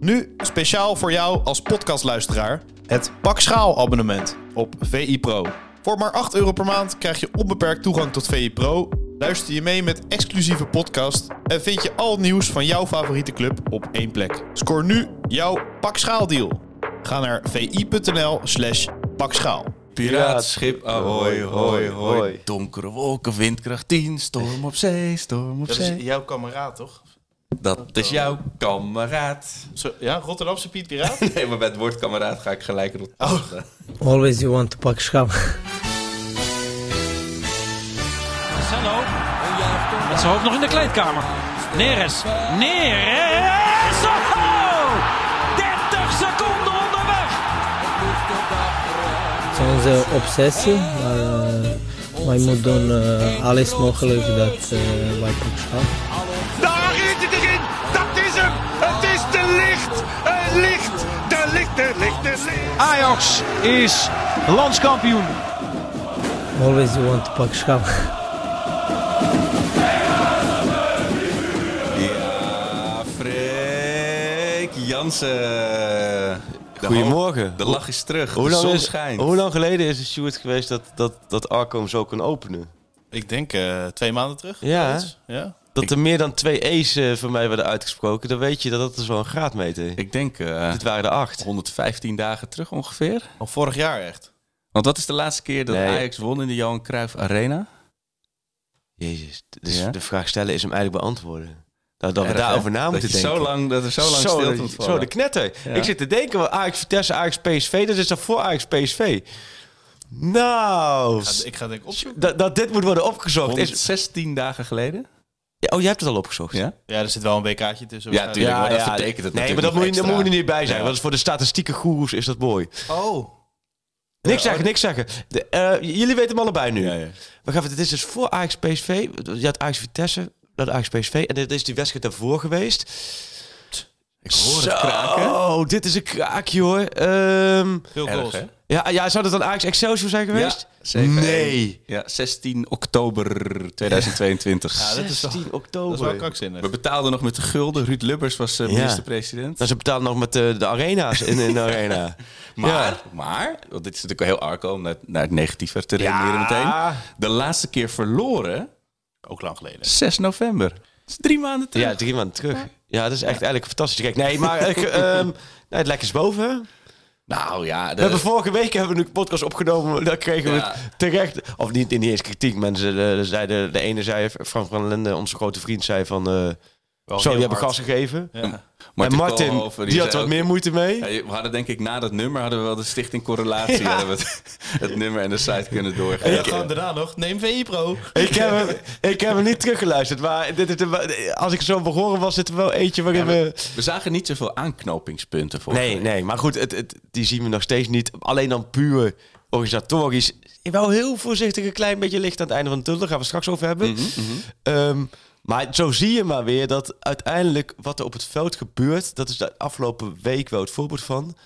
Nu speciaal voor jou als podcastluisteraar het Pak Schaal abonnement op VI Pro. Voor maar 8 euro per maand krijg je onbeperkt toegang tot VI Pro. Luister je mee met exclusieve podcast en vind je al het nieuws van jouw favoriete club op één plek. Scoor nu jouw Pak Schaal deal. Ga naar vi.nl slash pakschaal. Piratenschip, ahoy, hoi, hoi. hoi. Donkere wolken, windkracht 10, storm op zee, storm op Dat is zee. jouw kameraad, toch? Dat is jouw kameraad. Zo, ja, Rotterdamse Piet Piraat? Nee, maar bij het woord kameraad ga ik gelijk erop. Oh. Always you want to pak schap. Marcelo. Met zijn hoofd nog in de kleedkamer. Neres. Neres. Oh! 30 seconden onderweg. Het is onze obsessie, maar eh, wij moeten doen eh, alles mogelijk dat eh, wij pak schap. Ajax is landskampioen. Always you want to pak schap. Ja, Freek Jansen. De Goedemorgen. De lach is terug. Hoe de zon is, schijnt. hoe lang geleden is het Stuart geweest dat, dat, dat Arco hem zo kon openen? Ik denk eh, twee maanden terug. Ja, ja. Dat er meer dan twee E's eh, voor mij werden uitgesproken, dan weet je dat dat is wel een graadmeter. Ik denk eh, Dit waren er acht. 115 dagen terug ongeveer. Al vorig jaar echt. Want wat is de laatste keer dat Nee. Ajax won in de Johan Cruijff Arena? Jezus, dus Ja? de vraag stellen is hem eigenlijk beantwoorden. Dat, dat we Erg, daarover na dat moeten denken. Zo lang, dat er zo lang zo, stilte de- moet zo, de knetter. Ja. Ik zit te denken, Ajax Vitesse, Ajax PSV, dat is dat voor Ajax PSV. Nou, Ga- ik ga denk ik opzoeken. dat, dat dit moet worden opgezocht. Is, 116 dagen geleden? Ja, oh, jij hebt het al opgezocht? Ja? Ja, er zit wel een WK'tje tussen. Ja, tuurlijk. maar dat betekent het Nee, maar dat moet, je, nog daar moeten we er niet bij zijn. Ja. Want voor de statistieke goeroes is dat mooi. Oh. Niks zeggen, niks zeggen. De, eh, jullie weten hem allebei nu. Ja, ja. We gaan, dit is dus voor Ajax PSV. Je had Ajax Vitesse, dat Ajax PSV. En dit is die wedstrijd daarvoor geweest. Ik hoor het kraken. Oh, dit is een kraakje hoor. Ehm, Veel goals. ja, ja, zou dat dan Ajax Excelsior zijn geweest? Ja, 7-1. Nee. Ja, 16 oktober 2022. Ja, dat is, wel, 16 dat oktober. is wel krankzinnig. We betaalden nog met de gulden. Ruud Lubbers was eh, Ja. minister-president. Nou, ze betalen nog met de, de arena's in, in de arena. Maar, Ja. maar, want dit is natuurlijk wel heel arco om naar, naar het negatieve te redeneren meteen. De laatste keer verloren, Ook lang geleden. 6 november. Dat is drie maanden terug. Ja, drie maanden terug. Ja, dat is echt eigenlijk fantastisch. Kijk, nee, maar ik, ehm, nee, het lijkt eens boven. Nou ja, de, We hebben vorige week hebben we een podcast opgenomen. Daar kregen we Ja. terecht. Of niet, niet eens kritiek. Mensen eh, zeiden, de ene zei, Frank van Lende, onze grote vriend, zei van. eh, Wel zo, heel die hebben gas gegeven. Ja. En Martin, Koolhoven, die, had wat ook- meer moeite mee. Ja, we hadden denk ik na dat nummer hadden we wel de stichting correlatie. Ja. Hadden we het, het nummer en de site kunnen En doorgeven. dan gewoon daarna nog, neem VI Pro. Ik heb, hem, ik heb hem niet teruggeluisterd. Maar dit is de, als ik zo begonnen was, zit er wel eentje waarin we... We zagen niet zoveel aanknopingspunten voor. Nee, nee, maar goed, het, het, die zien we nog steeds niet. Alleen dan puur organisatorisch. Wel heel voorzichtig een klein beetje licht aan het einde van de tunnel. Daar gaan we straks over hebben. Ehm, maar zo zie je maar weer dat uiteindelijk wat er op het veld gebeurt... dat is de afgelopen week wel het voorbeeld van...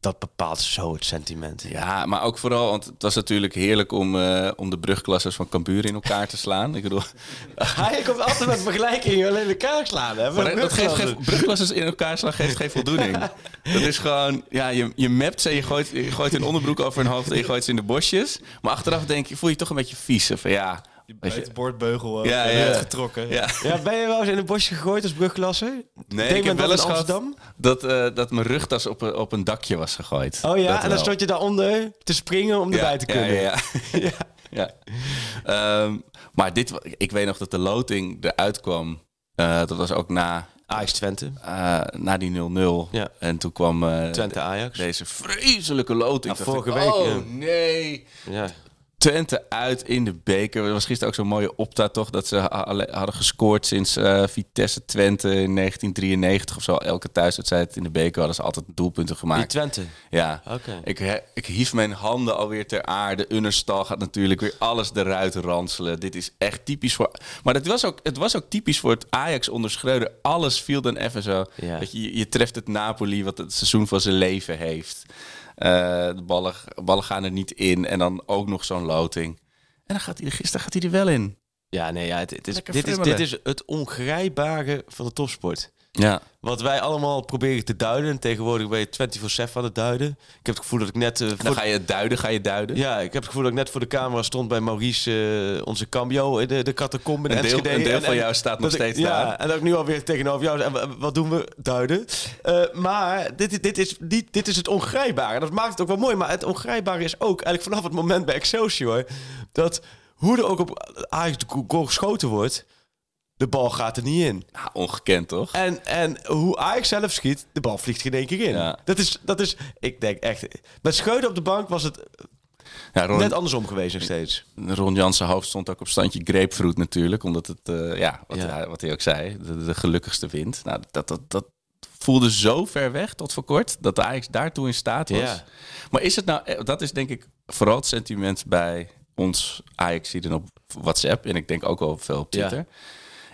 dat bepaalt zo het sentiment. Ja, maar ook vooral, want het was natuurlijk heerlijk om, eh, om de brugklassers van Cambuur in elkaar te slaan. Ik bedoel, Hij komt altijd met vergelijkingen alleen elkaar slaan. Hè? maar dat geeft brugklassers in elkaar slaan geeft geen voldoening. Dat is gewoon, ja, je, je mapt ze, je gooit, je gooit een onderbroek over hun hoofd en je gooit ze in de bosjes. Maar achteraf denk je, voel je je toch een beetje vies. Van ja, je, Buitenbordbeugel uh, Ja, ja. getrokken. ja. Ja, ben je wel eens in een bosje gegooid als brugklasser? Nee, Deed ik heb wel dat eens in gehad Amsterdam? dat, eh, dat mijn rugtas op een, op een dakje was gegooid. Oh ja, Dat en dan stond je daaronder te springen om erbij te kunnen. Ja, ja, ja. ja. Ehm, maar dit, ik weet nog dat de loting eruit kwam. Eh, dat was ook na, Ajax Twente. eh, na die 0-0. Ja. En toen kwam eh, Twente Ajax. deze vreselijke loting. Ja, vorige ik, week, Oh ja. nee. Ja. Twente uit in de beker. Er was gisteren ook zo'n mooie opta toch dat ze hadden gescoord sinds eh, Vitesse Twente in 1993 of zo. Elke thuiswedstrijd in de beker hadden ze altijd doelpunten Die gemaakt. Twente. Ja, Oké. ik, ik hief mijn handen alweer ter aarde. Unnerstal gaat natuurlijk weer alles eruit ranselen. Dit is echt typisch voor... Maar het was ook, het was ook typisch voor het Ajax onder Schreuder. Alles viel dan even zo. Ja. Dat je- je treft het Napoli wat het seizoen van zijn leven heeft. Eh, de ballen, ballen gaan er niet in. En dan ook nog zo'n loting. En dan gaat hij, er- gisteren gaat hij er wel in. Ja, nee, ja, het, het is, dit, is, dit is het ongrijpbare van de topsport. Ja. Wat wij allemaal proberen te duiden. En tegenwoordig ben je 24-7 aan het duiden. Ik heb het gevoel dat ik net... eh, Dan ga je het duiden, ga je duiden. Ja, ik heb het gevoel dat ik net voor de camera stond bij Maurice, eh, onze cambio, in de, de catacombe in Een deel- een deel En- van en jou staat nog ik- steeds ja, daar. en dat ik nu alweer tegenover jou... En wat doen we? Duiden. Eh, maar dit, dit, is, dit is het ongrijpbare. Dat maakt het ook wel mooi. Maar het ongrijpbare is ook eigenlijk vanaf het moment bij Excelsior... dat hoe er ook op Ajax de goal geschoten wordt... de bal gaat er niet in. Nou, ongekend, toch? En, en hoe Ajax zelf schiet, de bal vliegt geen één keer in. Ja. Dat, is, dat is, ik denk echt... Met Scheuden op de bank was het Ja, Ron, net andersom geweest nog steeds. Ron Jansen hoofd stond ook op standje grapefruit natuurlijk. Omdat het, eh, ja, wat, Ja. Hij, wat hij ook zei, de, de gelukkigste wint. Nou, dat, dat, dat voelde zo ver weg tot voor kort. Dat de Ajax daartoe in staat was. Ja. Maar is het nou, eh, dat is denk ik vooral het sentiment bij ons ajax dan op WhatsApp. En ik denk ook wel veel op Ja.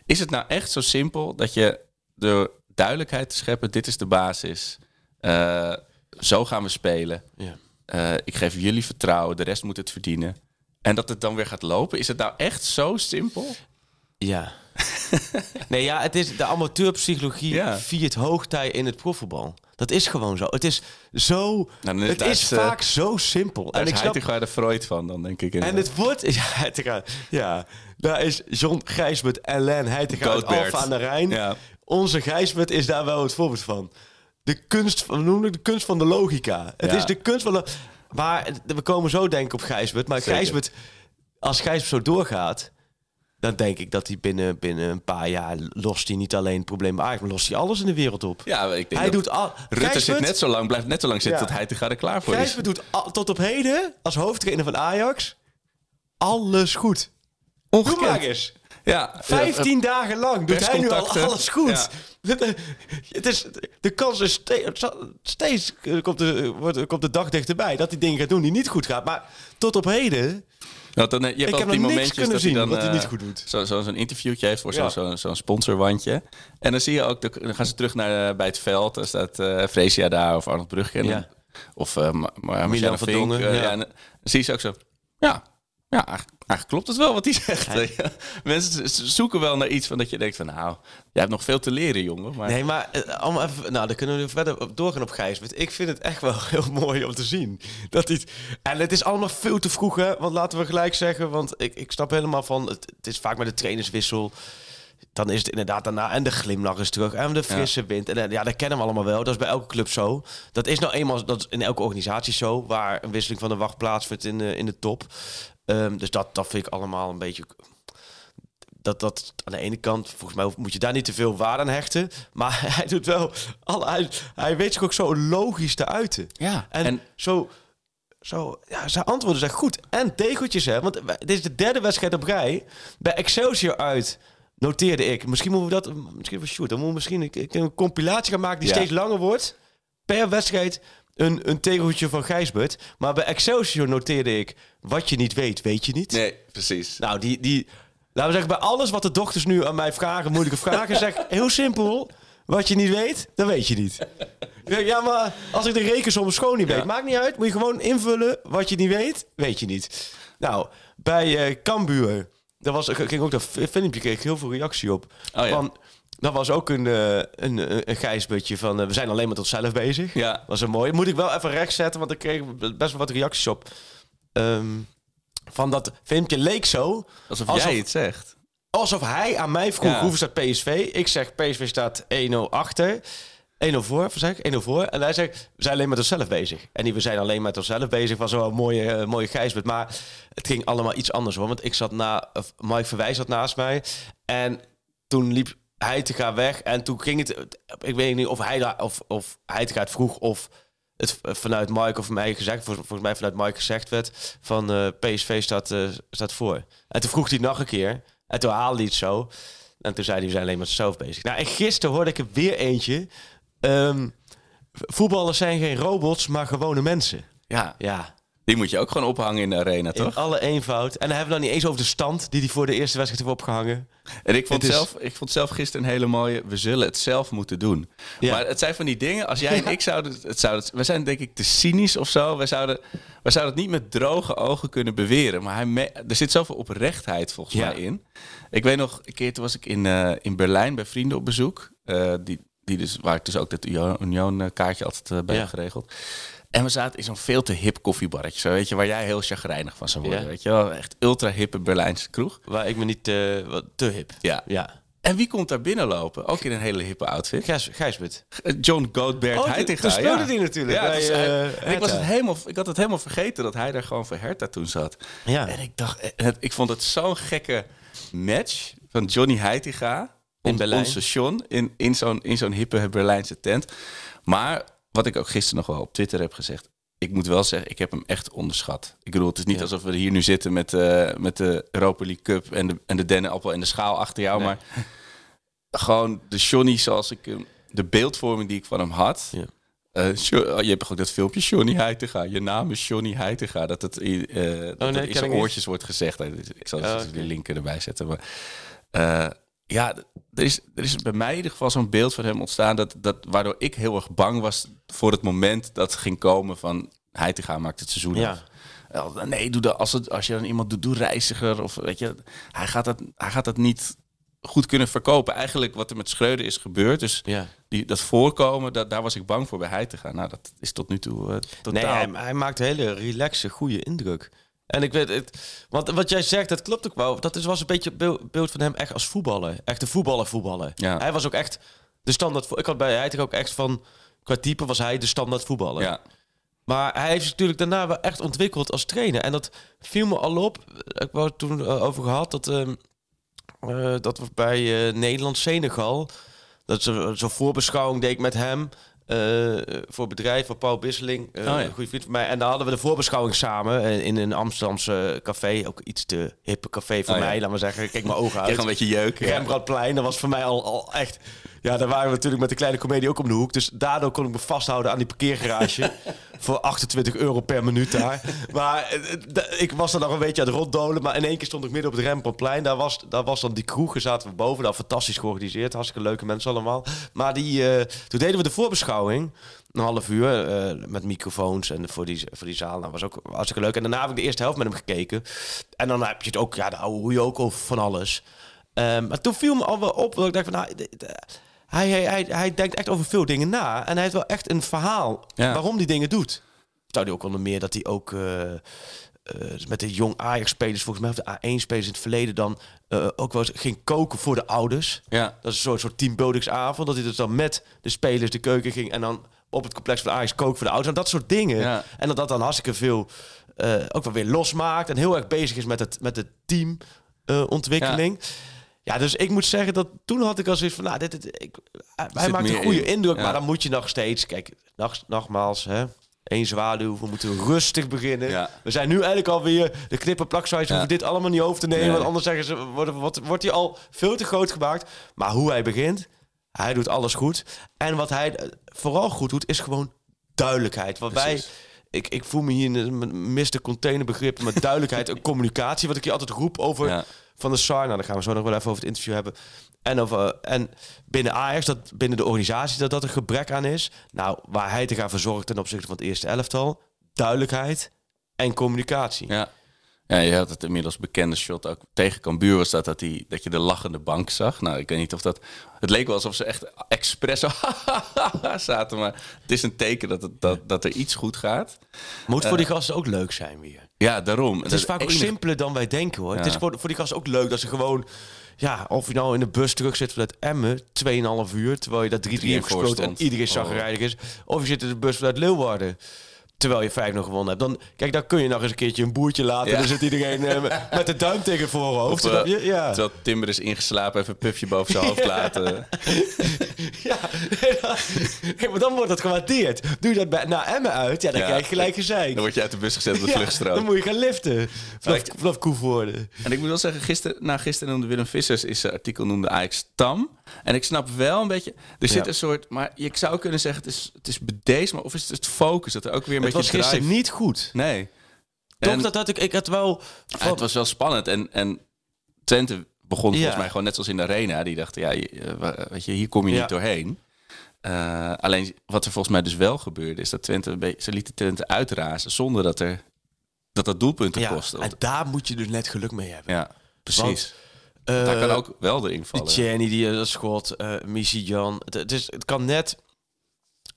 Is het nou echt zo simpel dat je de duidelijkheid te scheppen, dit is de basis. eh, zo gaan we spelen. Ja. Eh, ik geef jullie vertrouwen, de rest moet het verdienen. En dat het dan weer gaat lopen. Is het nou echt zo simpel? Ja. nee, ja, het is de amateurpsychologie Ja. viert hoogtij in het profvoetbal. Dat is gewoon zo. Het is zo. is- het is vaak zo simpel. En ik snap. Heitinga de Freud van, dan denk ik. En het wordt. Ja, ja, daar is John Gijsbert en Len Heitinga uit. Alfa aan de Rijn. Ja. Onze Gijsbert is daar wel het voorbeeld van. De kunst van, hoe noem ik de kunst van de logica. Het Ja. is de kunst van de. Maar we komen zo denken op Gijsbert. Maar Zeker. Gijsbert, als Gijsbert zo doorgaat, dan denk ik dat hij binnen, binnen een paar jaar lost hij niet alleen het probleem bij maar lost hij alles in de wereld op. Ja, ik denk hij doet al. Rutte zit net zo lang, blijft net zo lang zitten Ja. tot Heitinga er klaar voor is. Gijsbert doet al- tot op heden als hoofdtrainer van Ajax alles goed. Doe maar eens. Ja, 15 dagen lang doet hij nu al alles goed. Het is, de kans is steeds, steeds eh, komt, de, wordt, komt de dag dichterbij dat hij dingen gaat doen die niet goed gaat. Maar tot op heden, Want dan, eh, je hebt Ik heb die nog niks momentjes kunnen dat hij zien dan, wat hij eh, niet goed doet. Zo, zo, zo'n interviewtje heeft voor Ja. zo'n zo, zo'n sponsorwandje. En dan zie je ook, de- dan gaan ze terug naar, eh, bij het veld. Dan staat eh Freesia daar of Arnold Brugge. Ja. Of uh, Milan van Dongen. Dongen, ja. ja. en dan zie je ze ook zo, ja, ja eigenlijk, klopt het wel wat hij zegt. Ja. Mensen zoeken wel naar iets van dat je denkt van, nou, jij hebt nog veel te leren, jongen. Maar nee, maar eh, allemaal even, nou, dan kunnen we verder op doorgaan op Gijsbert. Ik vind het echt wel heel mooi om te zien. Dat het- en het is allemaal veel te vroeg, hè? Want laten we gelijk zeggen, want ik, ik snap helemaal van, het, het is vaak met de trainerswissel. Dan is het inderdaad daarna en de glimlach is terug en de frisse wind. En eh, ja, dat kennen we allemaal wel. Dat is bij elke club zo. Dat is nou eenmaal dat is in elke organisatie zo, waar een wisseling van de wacht plaatsvindt in de, in de top. Ehm, dus dat, dat vind ik allemaal een beetje dat dat aan de ene kant, volgens mij moet je daar niet te veel waarde aan hechten. Maar hij doet wel, alle, hij, hij weet zich ook zo logisch te uiten. Ja, En, en- zo, zo, ja, zijn antwoorden zijn goed. En tegeltjes, hè. Want dit is de derde wedstrijd op rij. Bij Excelsior uit noteerde ik. Misschien moeten we dat, misschien voor shoot. Dan moeten we misschien een, een, een compilatie gaan maken die Ja. steeds langer wordt. Per wedstrijd een, een tegeltje van Gijsbert. Maar bij Excelsior noteerde ik, wat je niet weet, weet je niet. nee, precies. Nou, die, die, laten we zeggen, bij alles wat de dochters nu aan mij vragen, moeilijke vragen, zeg heel simpel. Wat je niet weet, dan weet je niet. Ja, maar als ik de rekensom schoon niet weet, Ja. maakt niet uit. Moet je gewoon invullen. Wat je niet weet, weet je niet. Nou, bij eh Cambuur, daar was, ging ook dat fi- filmpje, kreeg ik heel veel reactie op. Oh ja. Van, dat was ook een, eh, een, een, gijsbutje van, eh, we zijn alleen met onszelf bezig. Ja. Was een mooi. Moet ik wel even recht zetten, want ik kreeg best wel wat reacties op. Ehm, van dat filmpje leek zo. Alsof, alsof- jij het zegt. Alsof hij aan mij vroeg Ja. hoeveel staat PSV. Ik zeg PSV staat 1-0 achter. 1-0 voor, zeg ik? 1-0 voor. En hij zegt, we zijn alleen met onszelf bezig. En die we zijn alleen met onszelf bezig was wel een mooie, eh, mooie Gijsbert. Maar het ging allemaal iets anders hoor. Want ik zat na, of Mike Verwijs zat naast mij. En toen liep hij te gaan weg. En toen ging het, ik weet niet of hij, daar- of, of hij te gaat vroeg of het vanuit Mike of mij gezegd, vol- volgens mij vanuit Mike gezegd werd van eh, PSV staat, eh, staat voor. En toen vroeg hij nog een keer. En toen haalde hij het zo. En toen zei hij, we zijn alleen met zichzelf bezig. Nou, en gisteren hoorde ik er weer eentje. Ehm, voetballers zijn geen robots, maar gewone mensen. Ja, Ja, die moet je ook gewoon ophangen in de arena, in toch? alle eenvoud. En dan hebben we dan niet eens over de stand die hij voor de eerste wedstrijd heeft opgehangen. En ik vond, Het is- zelf, ik vond zelf gisteren een hele mooie. We zullen het zelf moeten doen. Ja. Maar het zijn van die dingen. Als jij en ik zouden. Het zouden we zijn denk ik te cynisch of zo. We zouden, we zouden het niet met droge ogen kunnen beweren. Maar hij me- er zit zoveel oprechtheid volgens Ja. mij in. Ik weet nog, een keer toen was ik in, eh, in Berlijn bij vrienden op bezoek. Eh, die, die dus, waar ik dus ook dat Union- Union-kaartje altijd eh, bij Ja. heb geregeld. En we zaten in zo'n veel te hip koffiebarretje, zo, weet je, waar jij heel chagrijnig van zou worden. Ja. Weet je wel, echt ultra hippe Berlijnse kroeg. Waar ik me niet eh, wat te hip. Ja. Ja. En wie komt daar binnenlopen? Ook in een hele hippe outfit. Gijs, Gijsbert. John Goldberg Oh, Heitinga. toen speelde ja. die natuurlijk Ja, bij, dus eh, ik, was het helemaal, ik had het helemaal vergeten dat hij daar gewoon voor Hertha toen zat. Ja. En ik dacht, ik vond het zo'n gekke match van Johnny Heitinga. In on- Berlijn. Ons station in, in zo'n in zo'n hippe Berlijnse tent. Maar wat ik ook gisteren nog wel op Twitter heb gezegd. Ik moet wel zeggen, ik heb hem echt onderschat. Ik bedoel, het is niet Ja. alsof we hier nu zitten met, eh, met de Europa League Cup en de, en de dennenappel en de schaal achter jou. Nee. Maar gewoon de Johnny zoals ik hem, de beeldvorming die ik van hem had. Ja. Eh, Jo- je hebt ook dat filmpje Johnny Heitinga. Je naam is Johnny Heitinga. Dat het in, eh, dat nee, ken in zijn niet. oortjes wordt gezegd. Ik zal Oh, die linken erbij zetten. Maar, ja, er is, er is bij mij in ieder geval zo'n beeld van hem ontstaan... Dat, dat, waardoor ik heel erg bang was voor het moment dat ging komen van... Heitinga maakt het seizoen Ja. af. Nee, doe dat, als, het, als je dan iemand doet, doe reiziger. Of weet je, hij gaat dat, hij gaat dat niet goed kunnen verkopen. Eigenlijk wat er met Schreuder is gebeurd. Dus Ja. die, dat voorkomen, dat, daar was ik bang voor bij hij te gaan. Nou, dat is tot nu toe eh, totaal... Nee, hij, hij maakt een hele relaxe, goede indruk. En ik weet het, want wat jij zegt, dat klopt ook wel. Dat is, was een beetje beeld- van hem echt als voetballer. Echt een voetballer, voetballer. Ja. Hij was ook echt de standaard. Ik had bij Heiting ook echt van, qua type was hij de standaard voetballer. ja, Maar hij heeft zich natuurlijk daarna wel echt ontwikkeld als trainer. En dat viel me al op. Ik wou het toen eh, over gehad dat, ehm, eh, dat we bij eh, Nederland-Senegal... Dat zo'n voorbeschouwing deed ik met hem... eh, voor bedrijf van Paul Bisseling, Oh ja. een goede vriend van mij. En dan hadden we de voorbeschouwing samen eh, in een Amsterdamse café. Ook iets te hippe café voor Oh ja. mij, laat maar zeggen. Kijk mijn ogen uit. gaat een beetje jeuken. ja. Rembrandtplein, dat was voor mij al, al echt... Ja, daar waren we natuurlijk met de kleine comedie ook om de hoek. Dus daardoor kon ik me vasthouden aan die parkeergarage. voor 28 euro per minuut daar. Maar eh, ik was dan nog een beetje aan het ronddolen. Maar in één keer stond ik midden op het Rembrandtplein. Daar was, daar was dan die kroeg. Daar zaten we boven. Dat fantastisch georganiseerd. Hartstikke leuke mensen allemaal. Maar die, eh, toen deden we de voorbeschouwing. Een half uur eh, met microfoons en voor die, voor die zaal. Nou, was ook hartstikke leuk. En daarna heb ik de eerste helft met hem gekeken. En dan heb je het ook, ja, de oude hoe je ook over van alles. Ehm, maar toen viel me al wel op dat ik dacht van, nou, hij, hij, hij, hij denkt echt over veel dingen na. En hij heeft wel echt een verhaal Ja. waarom die dingen doet. Zou hij ook onder meer dat hij ook eh, eh, met de jong Ajax-spelers, volgens mij, of de A1-spelers in het verleden dan eh, ook wel eens ging koken voor de ouders. Ja. Dat is een soort, soort teambuildingsavond. Dat hij dus dan met de spelers de keuken ging en dan op het complex van Ajax koken voor de ouders. En dat soort dingen. Ja. En dat dat dan hartstikke veel ook wel weer losmaakt. En heel erg bezig is met het, met de teamontwikkeling. ja, dus ik moet zeggen dat toen had ik al zoiets van, nou, dit, dit, ik, hij maakt een goede in. indruk, Ja. maar dan moet je nog steeds, kijk, nog, nogmaals, hè. Eén zwaluw, we moeten rustig beginnen. Ja. We zijn nu eigenlijk alweer de knippen plaksuis. We Ja. hoeven dit allemaal niet over te nemen. Nee. Want anders zeggen ze, wordt, wordt, wordt hij al veel te groot gemaakt. Maar hoe hij begint, hij doet alles goed. En wat hij eh, vooral goed doet, is gewoon duidelijkheid. Want wij, ik, ik voel me hier in een miste containerbegrip, maar duidelijkheid en communicatie. Wat ik hier altijd roep over Ja. Van de SAR. Nou, daar gaan we zo nog wel even over het interview hebben. En, over, en binnen Ajax, dat binnen de organisatie, dat dat een gebrek aan is. Nou, waar hij te gaan verzorgen ten opzichte van het eerste elftal, duidelijkheid en communicatie. Ja. Ja, je had het inmiddels bekende shot ook tegen Cambuur was dat, dat, die, dat je de lachende bank zag. Nou, ik weet niet of dat... Het leek wel alsof ze echt expres zaten, maar het is een teken dat, het, dat, dat er iets goed gaat. Moet voor die gasten ook leuk zijn weer. Ja, daarom. Het is vaak ook simpeler dan wij denken hoor. Het is voor, voor die gasten ook leuk dat ze gewoon... Ja, of je nou in de bus terug zit vanuit Emmen, 2,5 uur, terwijl je daar 3-3 hebt gesproken en iedereen Oh. zagrijnig is. Of je zit in de bus vanuit Leeuwarden, terwijl je 5 nog gewonnen hebt. Dan, kijk, dan kun je nog eens een keertje een boertje laten. Ja. Dan zit iedereen eh, met- de duim tegen het voorhoofd. Of, eh, ja. Terwijl Timber is ingeslapen, even een pufje boven zijn hoofd laten. ja. Nee, maar dan wordt dat gewaardeerd. Doe je dat bij, naar Emmen uit, ja, dan Ja. krijg je gelijk gezeik. Dan word je uit de bus gezet op de vluchtstrook. dan moet je gaan liften. Vanaf, ik- vanaf Koevoorde. En ik moet wel zeggen, gisteren, na gisteren noemde Willem Vissers is zijn artikel noemde Ajax tam. En ik snap wel een beetje, er zit een soort, maar je zou kunnen zeggen het is, het is bedeesd, maar of is het het focus dat er ook weer een Het was gisteren drive- niet goed. Nee. Toch, En- dat had ik, ik had wel... Ja, het was wel spannend. En, en Twente begon volgens Ja. mij gewoon net zoals in de arena. Die dachten, ja, eh, weet je, hier kom je Ja. niet doorheen. Eh, alleen wat er volgens mij dus wel gebeurde, is dat Twente, een beetje- ze lieten Twente uitrazen zonder dat er dat dat doelpunten ja, kostte. en daar moet je dus net geluk mee hebben. ja, precies. Daar kan Eh, ook wel erin vallen. Jenny die schot, eh Missy Jan. Het, het, is, het kan net.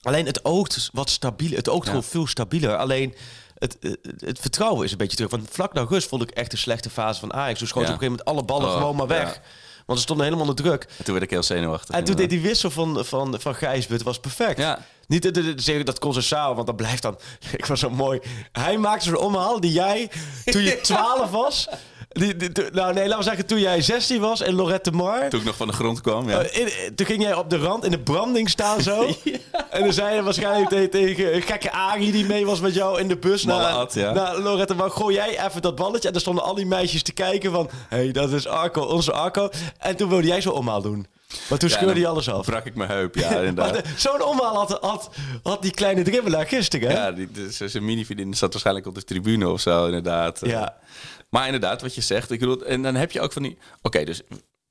Alleen het oogt wat stabieler. Het oogt Ja. gewoon veel stabieler. Alleen het, het, het vertrouwen is een beetje terug. Want vlak na rust vond ik echt een slechte fase van Ajax. Toen schoot Ja. op een gegeven moment alle ballen Oh, gewoon maar weg. ja. Want ze stonden helemaal onder druk. En toen werd ik heel zenuwachtig. En toen deed die wissel van, van, van Gijsbert was perfect. Ja. Niet de, de, de- zeggen dat Concessao, want dat blijft dan... Ik was zo mooi. Hij maakte zo'n omhaal die jij, toen je 12 was... Die, nou nee, laten we zeggen toen jij 16 was en Lorette Mar... Toen ik nog van de grond kwam, ja. Eh, in- toen ging jij op de rand in de branding staan zo. En dan zei je waarschijnlijk tegen, tegen een gekke Arie die mee was met jou in de bus. Naar, ja. naar Lorette, maar gooi jij even dat balletje. En dan stonden al die meisjes te kijken van... Hé, hey, dat is Arco, onze Arco. En toen wilde jij zo'n omhaal doen. Maar toen Ja, scheurde je alles af. Brak ik mijn heup, ja, inderdaad. de- Zo'n omhaal had, had, had die kleine dribbelaar gisteren, hè? Ja, die, zijn mini-vriendin zat waarschijnlijk op de tribune of zo, inderdaad. Ja. Maar inderdaad, wat je zegt. Ik bedoel, en dan heb je ook van die... Oké, dus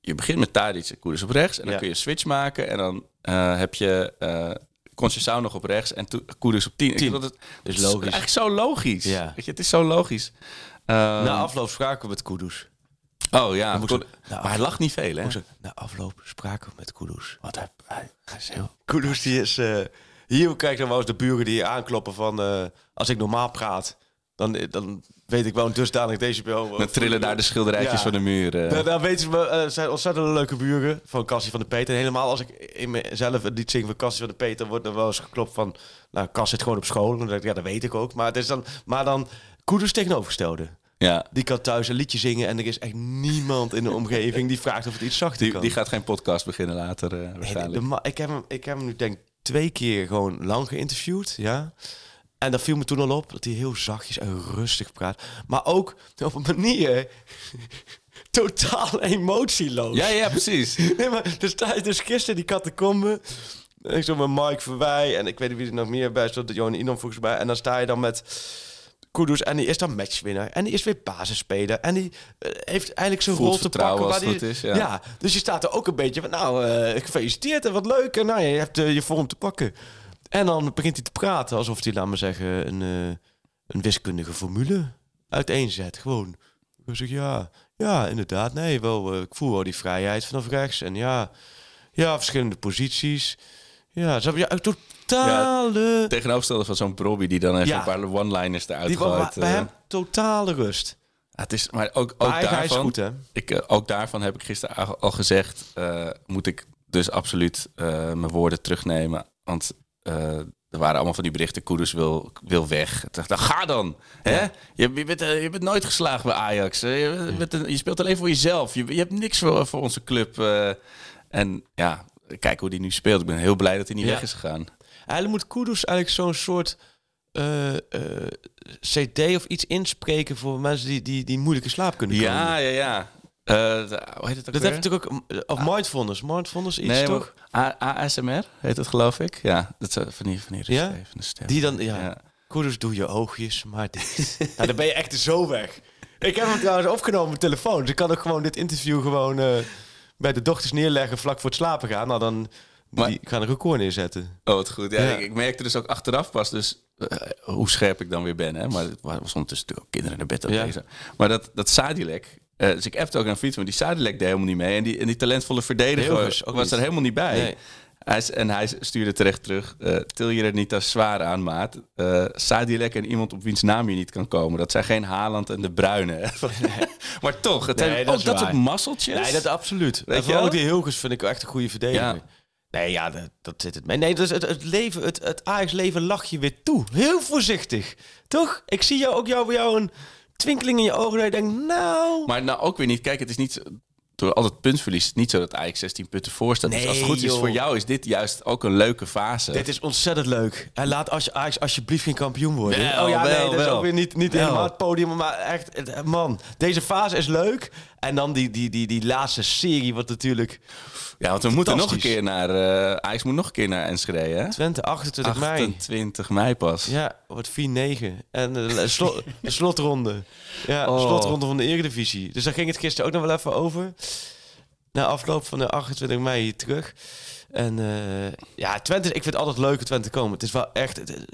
je begint met Tadic en Koeders op rechts. En dan Ja. kun je switch maken. En dan eh, heb je Conceição nog op rechts en Koeders op 10. Ik Tien. dat, Is het logisch. eigenlijk zo logisch. Ja. Weet je, het is zo logisch. Na afloop spraken we met Kudus. oh ja, kon- maar hij lacht niet veel, hè? Na afloop spraken we met Kudus. Wat hij, hij, hij is heel... Kudus die is... eh, hier kijk dan wel eens de buren die aankloppen van... als ik normaal praat, dan, dan weet ik wel een dusdanig decibel. Dan trillen daar de schilderijtjes Ja. van de muur. eh. Daar, daar weten ze me, eh, zijn ontzettend leuke buren van Cassie van de Peter. En helemaal als ik in mezelf het lied zing van Cassie van de Peter, wordt er wel eens geklopt van, nou, Cas zit gewoon op school. En dan denk ik, ja, dat weet ik ook. Maar het is dan, maar dan Koeders tegenovergestelde. ja, Die kan thuis een liedje zingen en er is echt niemand in de omgeving die vraagt of het iets zachter die, kan. die gaat geen podcast beginnen later, eh, Nee, de- waarschijnlijk. de ik, heb hem, ik heb hem nu denk ik twee keer gewoon lang geïnterviewd, ja. En dat viel me toen al op, dat hij heel zachtjes en rustig praat. Maar ook op een manier totaal emotieloos. Ja, ja, precies. Nee, maar dus, dus gisteren die catacombe. Ik zo met Mike Verwij en ik weet niet wie er nog meer bij stond. Johan Inom volgens mij. En dan sta je dan met Kudus en die is dan matchwinnaar. En die is weer basisspeler. En die eh, heeft eigenlijk zijn Voelt rol te pakken. als waar die, goed is, ja. dus je staat er ook een beetje van, nou, eh, gefeliciteerd en wat leuk. En nou, je hebt eh, je vorm te pakken. En dan begint hij te praten alsof hij, laat maar zeggen, een, eh, een wiskundige formule uiteenzet. Gewoon. Ik zeg, ja, ja, inderdaad. Nee, wel, eh, ik voel wel die vrijheid vanaf rechts. En ja, ja verschillende posities. Ja, ze hebben ja, totale... Tegenovergestelde van zo'n Brobby die dan even Ja. een paar one-liners eruit die gooit. bij eh. hem totale rust. Ja, het is, maar ook, ook Maar daarvan, is goed, hè? Ik, ook daarvan heb ik gisteren al- gezegd, moet ik dus absoluut mijn woorden terugnemen. Want er waren allemaal van die berichten, Koeders wil, wil weg. Dacht, nou, ga dan. Hè? Je, je, bent, eh, je bent nooit geslagen bij Ajax. Eh, Je, bent een- je speelt alleen voor jezelf. Je, je hebt niks voor, voor onze club. eh. en ja, kijk hoe die nu speelt. Ik ben heel blij dat hij niet Ja. weg is gegaan. Eigenlijk moet Kudus eigenlijk zo'n soort eh, eh, CD of iets inspreken voor mensen die, die, die moeilijke slaap kunnen komen. Ja, ja, ja. Eh, hoe heet het ook Dat weer? heeft natuurlijk ook, eh, of mindfulness, mindfulness iets Nee, toch? ASMR heet het geloof ik. Ja, dat is van die, van die Ja? stem. Die dan, ja. Ja. Kudus, doe je oogjes maar nou, dan ben je echt zo weg. Ik heb hem trouwens opgenomen op mijn telefoon. Dus ik kan ook gewoon dit interview gewoon eh, bij de dochters neerleggen vlak voor het slapen gaan. Nou, dan Maar- die, een record neerzetten. Oh, wat goed. Ja, Ja. Ik, ik merkte dus ook achteraf pas dus eh, hoe scherp ik dan weer ben. Hè? Maar het wa- was ondertussen natuurlijk ook kinderen naar bed Ja. Maar dat, dat Sadilek... eh, dus ik appte ook naar fiets, maar die Sadilek deed helemaal niet mee. En die, en die talentvolle verdediger Hilgers ook was niet. er helemaal niet bij. Nee. Hij, en hij stuurde terecht terug. eh, til je er niet als zwaar aan, maat. Eh Sadilek en iemand op wiens naam je niet kan komen. Dat zijn geen Haaland en de Bruine. maar toch, het Nee, zijn dat ook is dat soort masseltjes. Nee, dat absoluut. Weet en je wel? die Hilgers vind ik echt een goede verdediger. Ja. Nee, ja, dat, dat zit het mee. Nee, dus het, het leven, het, het Ajax-leven lach je weer toe. Heel voorzichtig. Toch? Ik zie jou ook jou, bij jou een twinkeling in je ogen. Dat je denkt, nou... Maar nou ook weer niet. Kijk, het is niet door al het puntverlies. Is niet zo dat Ajax 16 punten voor staat. dus Nee, als het goed is voor jou, is dit juist ook een leuke fase. Dit is ontzettend leuk. En laat als Ajax alsjeblieft geen kampioen worden. Wel, oh ja, nee, wel, dat is wel. ook weer niet, niet helemaal het podium. Maar echt, man, deze fase is leuk. En dan die, die, die, die laatste serie, wat natuurlijk... ja, want we moeten nog een keer naar. eh Ajax moet nog een keer naar Enschede, hè? Twente, 28 mei. 28 mei pas. Ja, wordt 4-9. En de, slo- de slotronde. Ja, de Oh. slotronde van de Eredivisie. Dus daar ging het gisteren ook nog wel even over. Na afloop van de 28 mei hier terug. En eh, ja, Twente, ik vind het altijd leuk dat Twente komen. Het is wel echt... het-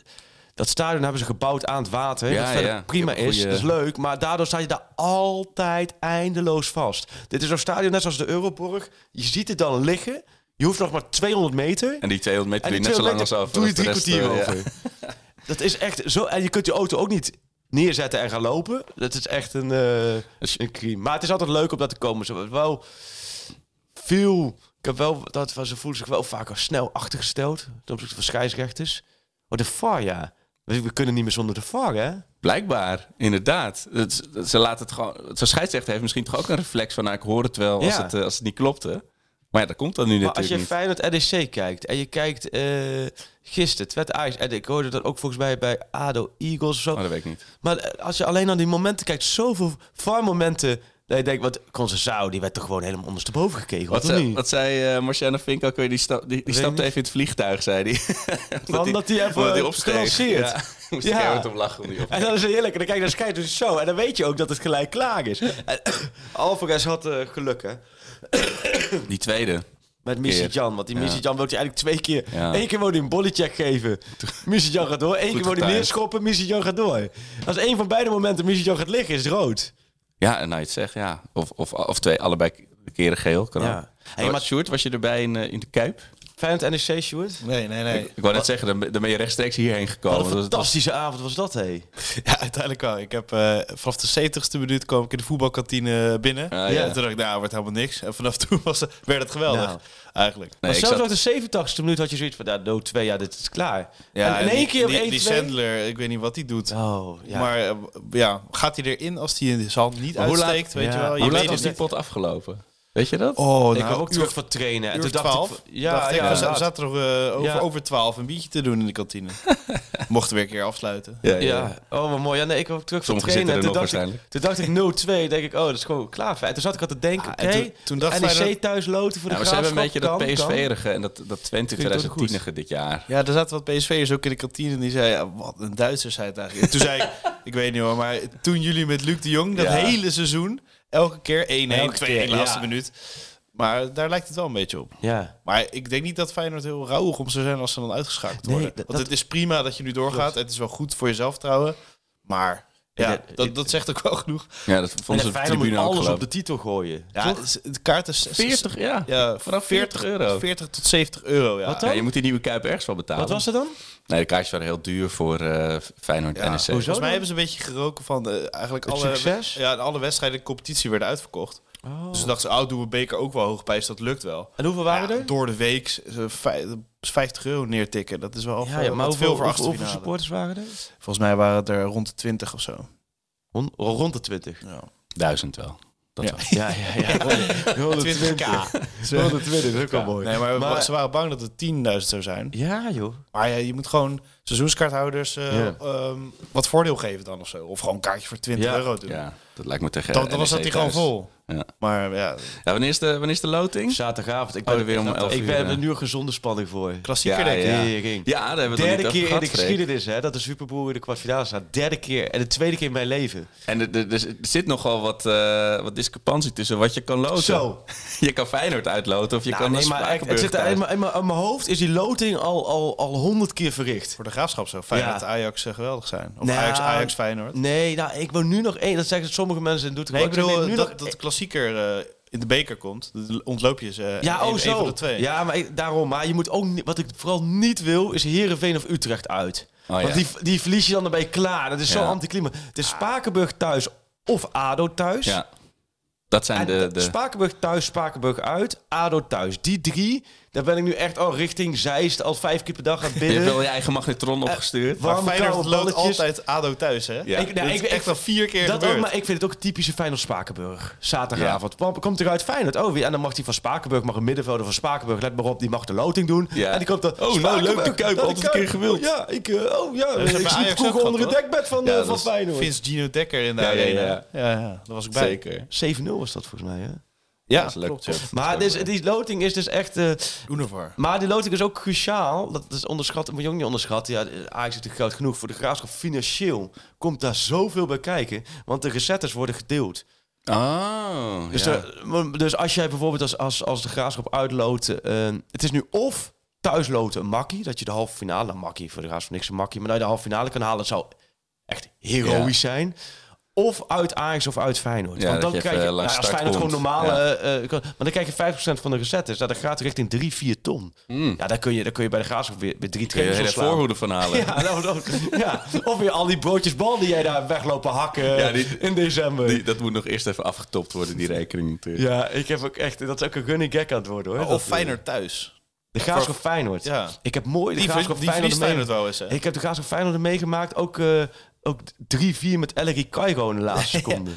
dat stadion hebben ze gebouwd aan het water. Ja, dat ja. prima is, goeie- dat is leuk. Maar daardoor sta je daar altijd eindeloos vast. Dit is een stadion net zoals de Euroborg. Je ziet het dan liggen. Je hoeft nog maar 200 meter. En die 200 meter doe die je net zo lang 200 als over. doe je drie kwartier eh, ja. over. Dat is echt zo. En je kunt je auto ook niet neerzetten en gaan lopen. Dat is echt een, eh een crime. Maar het is altijd leuk om dat te komen. Zo wel veel. Ik heb wel dat ze voelen zich wel vaak al snel achtergesteld ten opzichte van scheidsrechters. Oh, de VAR, ja. We, we kunnen niet meer zonder de VAR, hè? Blijkbaar, inderdaad. Het, het- ze laten het gewoon. Zo'n scheidsrechter heeft misschien toch ook een reflex van, nou, ik hoor het wel als, Ja. het, eh, als het niet klopte. Maar ja, dat komt dan nu Maar als natuurlijk je niet. Feyenoord RDC kijkt en je kijkt eh gisteren, Twente Ajax, en ik hoorde dat ook volgens mij bij ADO Eagles of zo. Oh, dat weet ik niet. Maar als je alleen naar die momenten kijkt, zoveel VAR-momenten, dat je denkt, wat Concessao, die werd toch gewoon helemaal ondersteboven gekeken, Wat, zei, niet? wat zei eh Marciano Fink ook weer? Die, stap, die, die stapte even in het vliegtuig, zei hij. Omdat hij even omdat hij opsteeg. gelanceerd. Ja, moest Ja. ik heel hard om lachen. Om die op. En dan is het heerlijk. En dan kijk je naar Sky, dus zo. En dan weet je ook dat het gelijk klaar is. En Alvarez had eh, geluk, hè. Die tweede. Met Missy. Jan. Want die. Missy Jan wil hij eigenlijk twee keer... Ja. Eén keer wou hij een bodycheck geven. Missy Jan gaat door. Eén keer wou hij neerschoppen. Missy Jan gaat door. Als één van beide momenten Missy Jan gaat liggen, is het rood. Ja, en nou je het zegt, ja. Of, of, of twee, allebei keren geel. Kan Ja. ook. Hey, maar Sjoerd, was je erbij in, eh, in de Kuip? Feyenoord NEC, Sjoerd. Nee, nee, nee. Ik wou net zeggen, dan, ben- dan ben je rechtstreeks hierheen gekomen. Wat een Dat fantastische avond was dat, hé. Ja, uiteindelijk wel. Ik heb eh, vanaf de 70ste minuut kwam ik in de voetbalkantine binnen. Ah, ja. ja. En toen dacht ik, nou, wordt helemaal niks. En vanaf toen was het, werd het geweldig, Nou. eigenlijk. Nee, maar ik zelfs zat- op de 87 minuut had je zoiets van, ja, no 2, ja, dit is klaar. Ja, en in één die- keer op die, 1 die 2 Sandler, ik weet niet wat hij doet. Oh, ja. Maar eh, ja, gaat hij erin als hij in de zand niet Maar hoe laat- uitsteekt, weet ja. je wel? Je Hoe laat weet was die pot afgelopen? Weet je dat? Oh, ik nou, ook terug van trainen. En toen dacht 12. ik, ja, dacht ik, ja, we nog eh, over, Ja. over 12 een biertje te doen in de kantine. Mochten weer een keer afsluiten. Ja, Ja, oh wat mooi. Ja, nee, ik ook terug van trainen. En toen, dacht ik, toen dacht ik 0-2. denk ik, oh, dat is gewoon klaar. En toen zat ik al te denken, Ja, oké, en toen- toen dacht NEC thuis loten voor de Ja, ze hebben een beetje dat. PSV-erige en dat, dat Twente Vind ik het ook goed. 2010 dit jaar. Ja, er zaten wat PSV'ers ook in de kantine en die zei, ja, wat een Duitser zei het eigenlijk. En toen zei ik, ik weet niet hoor, maar toen jullie met Luc de Jong, dat Ja. hele seizoen, elke keer 1-1, Elke 2-1, keer, laatste ja. minuut. Maar daar lijkt het wel een beetje op. Ja. Maar ik denk niet dat Feyenoord heel rauwig om zou zijn als ze dan uitgeschakeld worden. Want het is prima dat je nu doorgaat. Het is wel goed voor je zelfvertrouwen. Maar ja, dat, dat zegt ook wel genoeg. Ja, dat de ze de tribune ook alles op de titel gooien. Ja, Toch? de kaart is 40, ja. ja, Vanaf 40 euro. 40 tot 70 euro. Ja. Wat dan? Ja, je moet die nieuwe Kuip ergens wel betalen. Wat was het dan? Nee, de kaartjes waren heel duur voor eh Feyenoord Ja, en NEC. hoezo? Volgens mij dan? hebben ze een beetje geroken van eh, eigenlijk Het alle, succes? Ja, alle wedstrijden in de competitie werden uitverkocht. Dus toen dachten ze, oh, doen we beker ook wel hoog prijs, dat lukt wel. En hoeveel waren Ja, er? Door de week eh, vij- 50 euro neertikken. Dat is wel Ja, veel, ja, maar wat hoeveel, veel voor hoeveel, hoeveel supporters waren er? Volgens mij waren het er rond de 20 of zo. Hon- Rond de 20. Ja. Duizend wel. Dat Ja. wel. Ja, ja, ja. 120k. 120, dat is ook wel mooi. Nee, maar, Maar- ze waren bang dat het 10.000 zou zijn. Ja, joh. Maar ja, je moet gewoon seizoenskaarthouders eh, Ja. ehm, wat voordeel geven dan of zo. Of gewoon een kaartje voor 20 Ja. euro doen. Ja, dat lijkt me tegen Dan, dan was dat die gewoon vol. Ja. Maar ja, Ja, wanneer is de, wanneer is de loting? Zaterdagavond. Ik Oh, ben weer om 11 Ik uur, ben er nu een gezonde spanning voor. klassieker Ja, denk ik. ja. Tering. Ja, daar hebben we Derde keer in de geschiedenis hè, dat de Superbowl in de kwartfinale staat. Derde keer. En de tweede keer in mijn leven. En er, er, er zit nogal wat, eh, wat discrepantie tussen wat je kan loten. Zo. Je kan Feyenoord uitloten of je Nou, kan nee, maar echt, het zit er in, mijn- in, mijn- in mijn hoofd is die loting al, al, al honderd keer verricht. Voor de graafschap zou Feyenoord Ja. Ajax eh, geweldig zijn. Of Nou, Ajax, Ajax Feyenoord. Nee, nou, ik wil nu nog één. Dat zeggen sommige mensen in Doetinchem. Nee, ik bedoel wil nu dat, nog dat de klassieker eh, in de beker komt. Ontloop je ze. eh, Ja, een, oh zo. van de twee. Ja, maar ik- daarom. Maar je moet ook niet, wat ik vooral niet wil, is Herenveen of Utrecht uit. Oh, ja. Want die, die verlies je dan erbij klaar. Dat is zo Ja. anticlimax. Het is Spakenburg thuis of ADO thuis. Ja, dat zijn En de... de Spakenburg thuis, Spakenburg uit, ADO thuis. Die drie, daar ben ik nu echt al richting Zeist al vijf keer per dag aan het je hebt wel je eigen magnetron opgestuurd. wa- Maar warme, Feyenoord koude loopt balletjes. altijd ADO thuis, hè? Ja. Ik, nou, Dat ik, is echt ik- al vier keer dat ook, maar ik vind het ook typische Feyenoord Spakenburg. Zaterdagavond. Komt eruit Feyenoord. Oh, wie- en dan mag hij van Spakenburg, mag een middenvelder van Spakenburg, let maar op, die mag de loting doen. Ja. En die komt dan. Oh, nou, leuk, de Kuip, altijd een keer gewild. Ja, ik, eh, oh ja, hebben ik sliep vroeger onder het dekbed van, Ja, eh, dat van Feyenoord. Vince Gino Dekker in de arena. ja. Ja, ja, daar was ik bij. Zeker. 7-0 was dat volgens mij, hè? Ja, Dat is leuk. klopt. Ja. Maar dus, die loting is dus echt... eh, Univar. maar die loting is ook cruciaal. Dat is onderschat, moet je ook niet onderschatten. Ja, Ajax is natuurlijk groot genoeg. Voor de graafschap financieel komt daar zoveel bij kijken. Want de recettes worden gedeeld. Oh, Dus, ja. dus als jij bijvoorbeeld als, als, als de graafschap uitloopt... eh, het is nu of thuisloten een makkie. Dat je de halve finale, nou makkie voor de van niks een makkie, maar dat je de halve finale kan halen, zou echt heroïsch zijn. Of uit Ajax of uit Feyenoord. Ja, Want dan je krijg je, nou, als Feyenoord gewoon normale... Ja. eh, kan- maar dan krijg je 5% van de recettes. Dat gaat richting 3, 4 ton. Ja, dan kun je, dan kun je bij de Graafschap weer, weer drie Kun je trainers hele ontslaan. voorhoede van halen. Ja, nou, dan- ja, of weer al die broodjes bal die jij daar weglopen hakken Ja, die- in december. Die, dat moet nog eerst even afgetopt worden, die rekening natuurlijk. ja, ik heb ook echt... Dat is ook een running gag aan het worden, hoor. Of Dat, Feyenoord thuis. De Graafschap Feyenoord. Ja. Ik heb mooi de Die, Graafschap Feyenoord Feyenoord mee- wel eens, hè? Ik heb de Graafschap Feyenoord meegemaakt. Ook, eh ook 3-4 met Ellery Kaigo in de laatste seconde.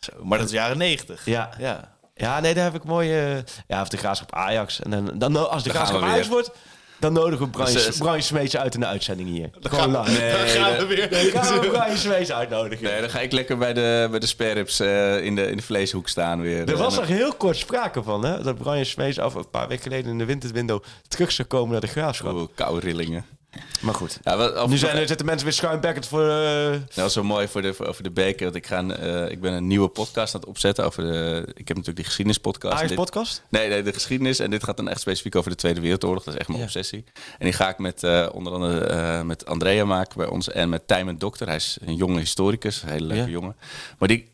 Zo, maar dat is jaren 90. Ja. Ja. Ja, nee, daar heb ik mooi... eh, ja, of de Graafschap Ajax. En dan, dan, als de gaan Graafschap we Ajax wordt... Dan nodigen we Brian, Dus, eh, Brian Smeets uit in de uitzending hier. Gewoon live. Nee, Dan gaan we weer. Dan gaan we Brian Smeets uitnodigen. Nee, dan ga ik lekker bij de, bij de spareribs eh, in, de, in de vleeshoek staan weer. Er was er heel kort sprake van, hè? Dat Brian Smeets af een paar weken geleden in de winterwindow terug zou komen naar de graafschap. dan- Oeh, koude rillingen. Maar goed. Ja, wat, of- Nu zijn, er zitten mensen weer schuimbekkend voor... Dat was zo mooi voor de, voor, over de beker. Want ik, ga, eh, ik ben een nieuwe podcast aan het opzetten. Over de, ik heb natuurlijk die geschiedenispodcast. Ajax dit- podcast? Nee, nee, de geschiedenis. En dit gaat dan echt specifiek over de Tweede Wereldoorlog. Dat is echt mijn Ja. obsessie. En die ga ik met eh, onder andere eh, met Andrea maken bij ons. En met Tijmen Dokter. Hij is een jonge historicus. Een hele leuke Ja. jongen. Maar die...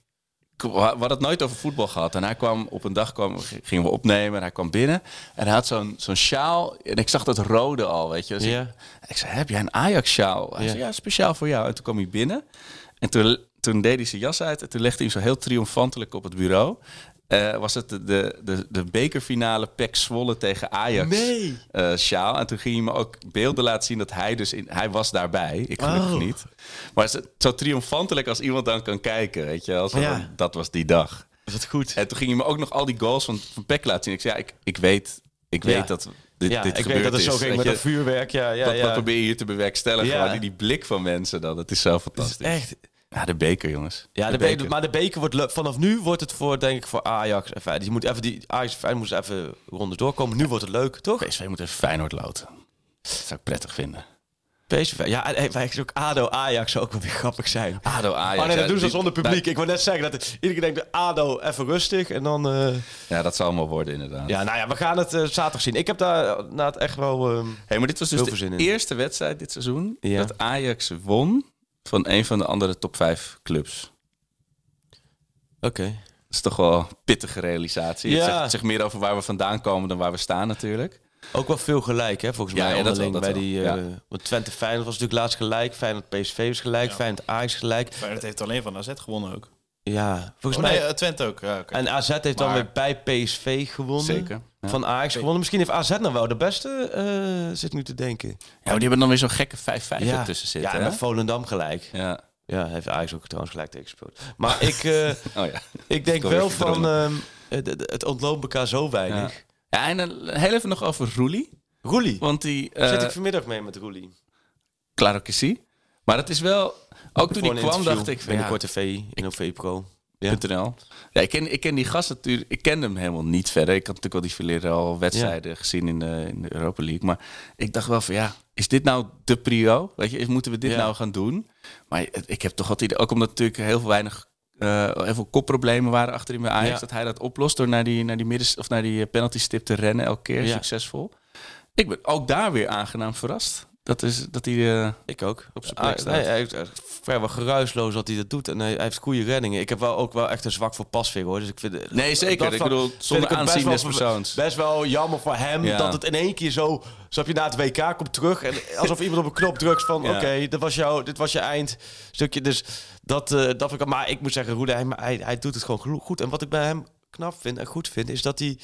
We hadden het nooit over voetbal gehad. En hij kwam op een dag, kwam, gingen we opnemen. En hij kwam binnen. En hij had zo'n zo'n sjaal. En ik zag dat rode al, weet je. Dus Ja. Ik, zei, heb jij een Ajax-sjaal? Hij Ja. zei, ja, speciaal voor jou. En toen kwam hij binnen. En toen, toen deed hij zijn jas uit. En toen legde hij hem zo heel triomfantelijk op het bureau. Eh, was het de, de, de, de bekerfinale PEC Zwolle tegen Ajax Nee. eh, sjaal. En toen ging hij me ook beelden laten zien dat hij dus in... Hij was daarbij, ik gelukkig Oh. niet. Maar zo, zo triomfantelijk als iemand dan kan kijken, weet je. Als Ja. Dat was die dag. Is dat goed? En toen ging hij me ook nog al die goals van, van PEC laten zien. Ik zei, ja, ik, ik weet, ik Ja. weet dat dit, ja, dit ik weet dat het zo is. ging met dat vuurwerk. Ja, ja, wat, ja. wat probeer je hier te bewerkstelligen? Ja. Die blik van mensen dan. Het is zo Het fantastisch. is echt... Ja, de beker, jongens. Ja, de beker. maar de beker wordt leuk. Vanaf nu wordt het voor, denk ik, voor Ajax. en Feyenoord. Die moet even die Ajax en moet even rondes doorkomen. Nu wordt het leuk, toch? PSV moet even Feyenoord loten. Dat zou ik prettig vinden. PSV. Ja, en hey, maar ook ADO Ajax zou ook wel weer grappig zijn. ADO Ajax. Oh nee, dat doen ze die- zonder publiek. Ik wil net zeggen dat iedereen denkt, de ADO even rustig. En dan... eh, Ja, dat zal allemaal worden inderdaad. ja, nou ja, we gaan het eh, zaterdag zien. Ik heb daar na het echt wel... ehm, Hey, maar dit was dus de in. eerste wedstrijd dit seizoen Ja. dat Ajax won van een van de andere top 5 clubs. Oké. Dat is toch wel een pittige realisatie. Ja. Het, zegt, het zegt meer over waar we vandaan komen dan waar we staan natuurlijk. Ook wel veel gelijk, hè, volgens Ja, mij. ja, dat onderling wel, dat bij die, wel. eh, Ja. Want Twente Feyenoord was natuurlijk laatst gelijk. Feyenoord PSV was gelijk. Feyenoord Ajax gelijk. Feyenoord heeft alleen van AZ gewonnen ook. Ja, volgens Oh, mij... nee, eh, Twente ook. Ja. En AZ heeft dan weer bij PSV gewonnen. Zeker. Ja. Van Ajax gewonnen. Misschien heeft AZ nou wel de beste, eh, zit nu te denken. Ja, maar die hebben dan weer zo'n gekke 5-5 ja, ertussen zitten. ja en hè? met Volendam gelijk. ja. Ja, heeft Ajax ook trouwens gelijk tegengespeeld. Maar ik, eh, Oh ja. ik denk wel van... ehm, het, het- het ontloopt elkaar zo weinig. Ja, en dan heel even nog over Roelie. Roelie. Want die... Zit eh ik vanmiddag mee met Roelie? Claro que sí. Maar het is wel... Ook toen ik kwam dacht ik van... Ja, Binnenkort in OV Pro. Ja. .nl. Ja, ik ken, ik ken die gast natuurlijk. Ik kende hem helemaal niet verder. Ik had natuurlijk al die verleden al wedstrijden gezien in de, in de Europa League. Maar ik dacht wel van ja, is dit nou de prio? Weet je, moeten we dit Ja. nou gaan doen? Maar ik heb toch idee, ook omdat natuurlijk heel veel weinig. Eh heel veel kopproblemen waren achterin bij Ajax. Ja. Dat hij dat oplost door naar die, naar die, midden, of naar die penalty stip te rennen elke keer Ja. succesvol. Ik ben ook daar weer aangenaam verrast. Dat, is, dat hij eh, Ik ook. op zijn plek Ah, staat. nee, hij heeft echt vrijwel geruisloos dat hij dat doet. En hij, hij heeft goede reddingen. Ik heb wel ook wel echt een zwak voor pasveer hoor. Dus ik vind, Nee, zeker. dat Ik van- bedoel, zonder aanzien wel des persoons. Best wel jammer voor hem Ja. dat het in één keer zo... Snap je, na het WK komt terug. En alsof iemand op een knop drukt van... Ja. Oké, dit was jouw, dit was je eindstukje. Dus dat, eh, dat vind ik... Maar ik moet zeggen, Roede, hij, hij, hij doet het gewoon goed. En wat ik bij hem knap vind en goed vind... is dat hij...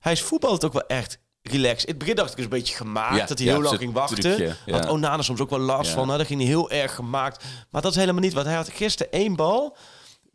Hij is voetballend ook wel echt relaxed. In het begin dacht ik is een beetje gemaakt. Ja, dat hij ja, heel lang ging wachten. trucje, ja. Had Onana soms ook wel last van. Hè? Daar ging hij heel erg gemaakt. Maar dat is helemaal niet. Want hij had gisteren één bal.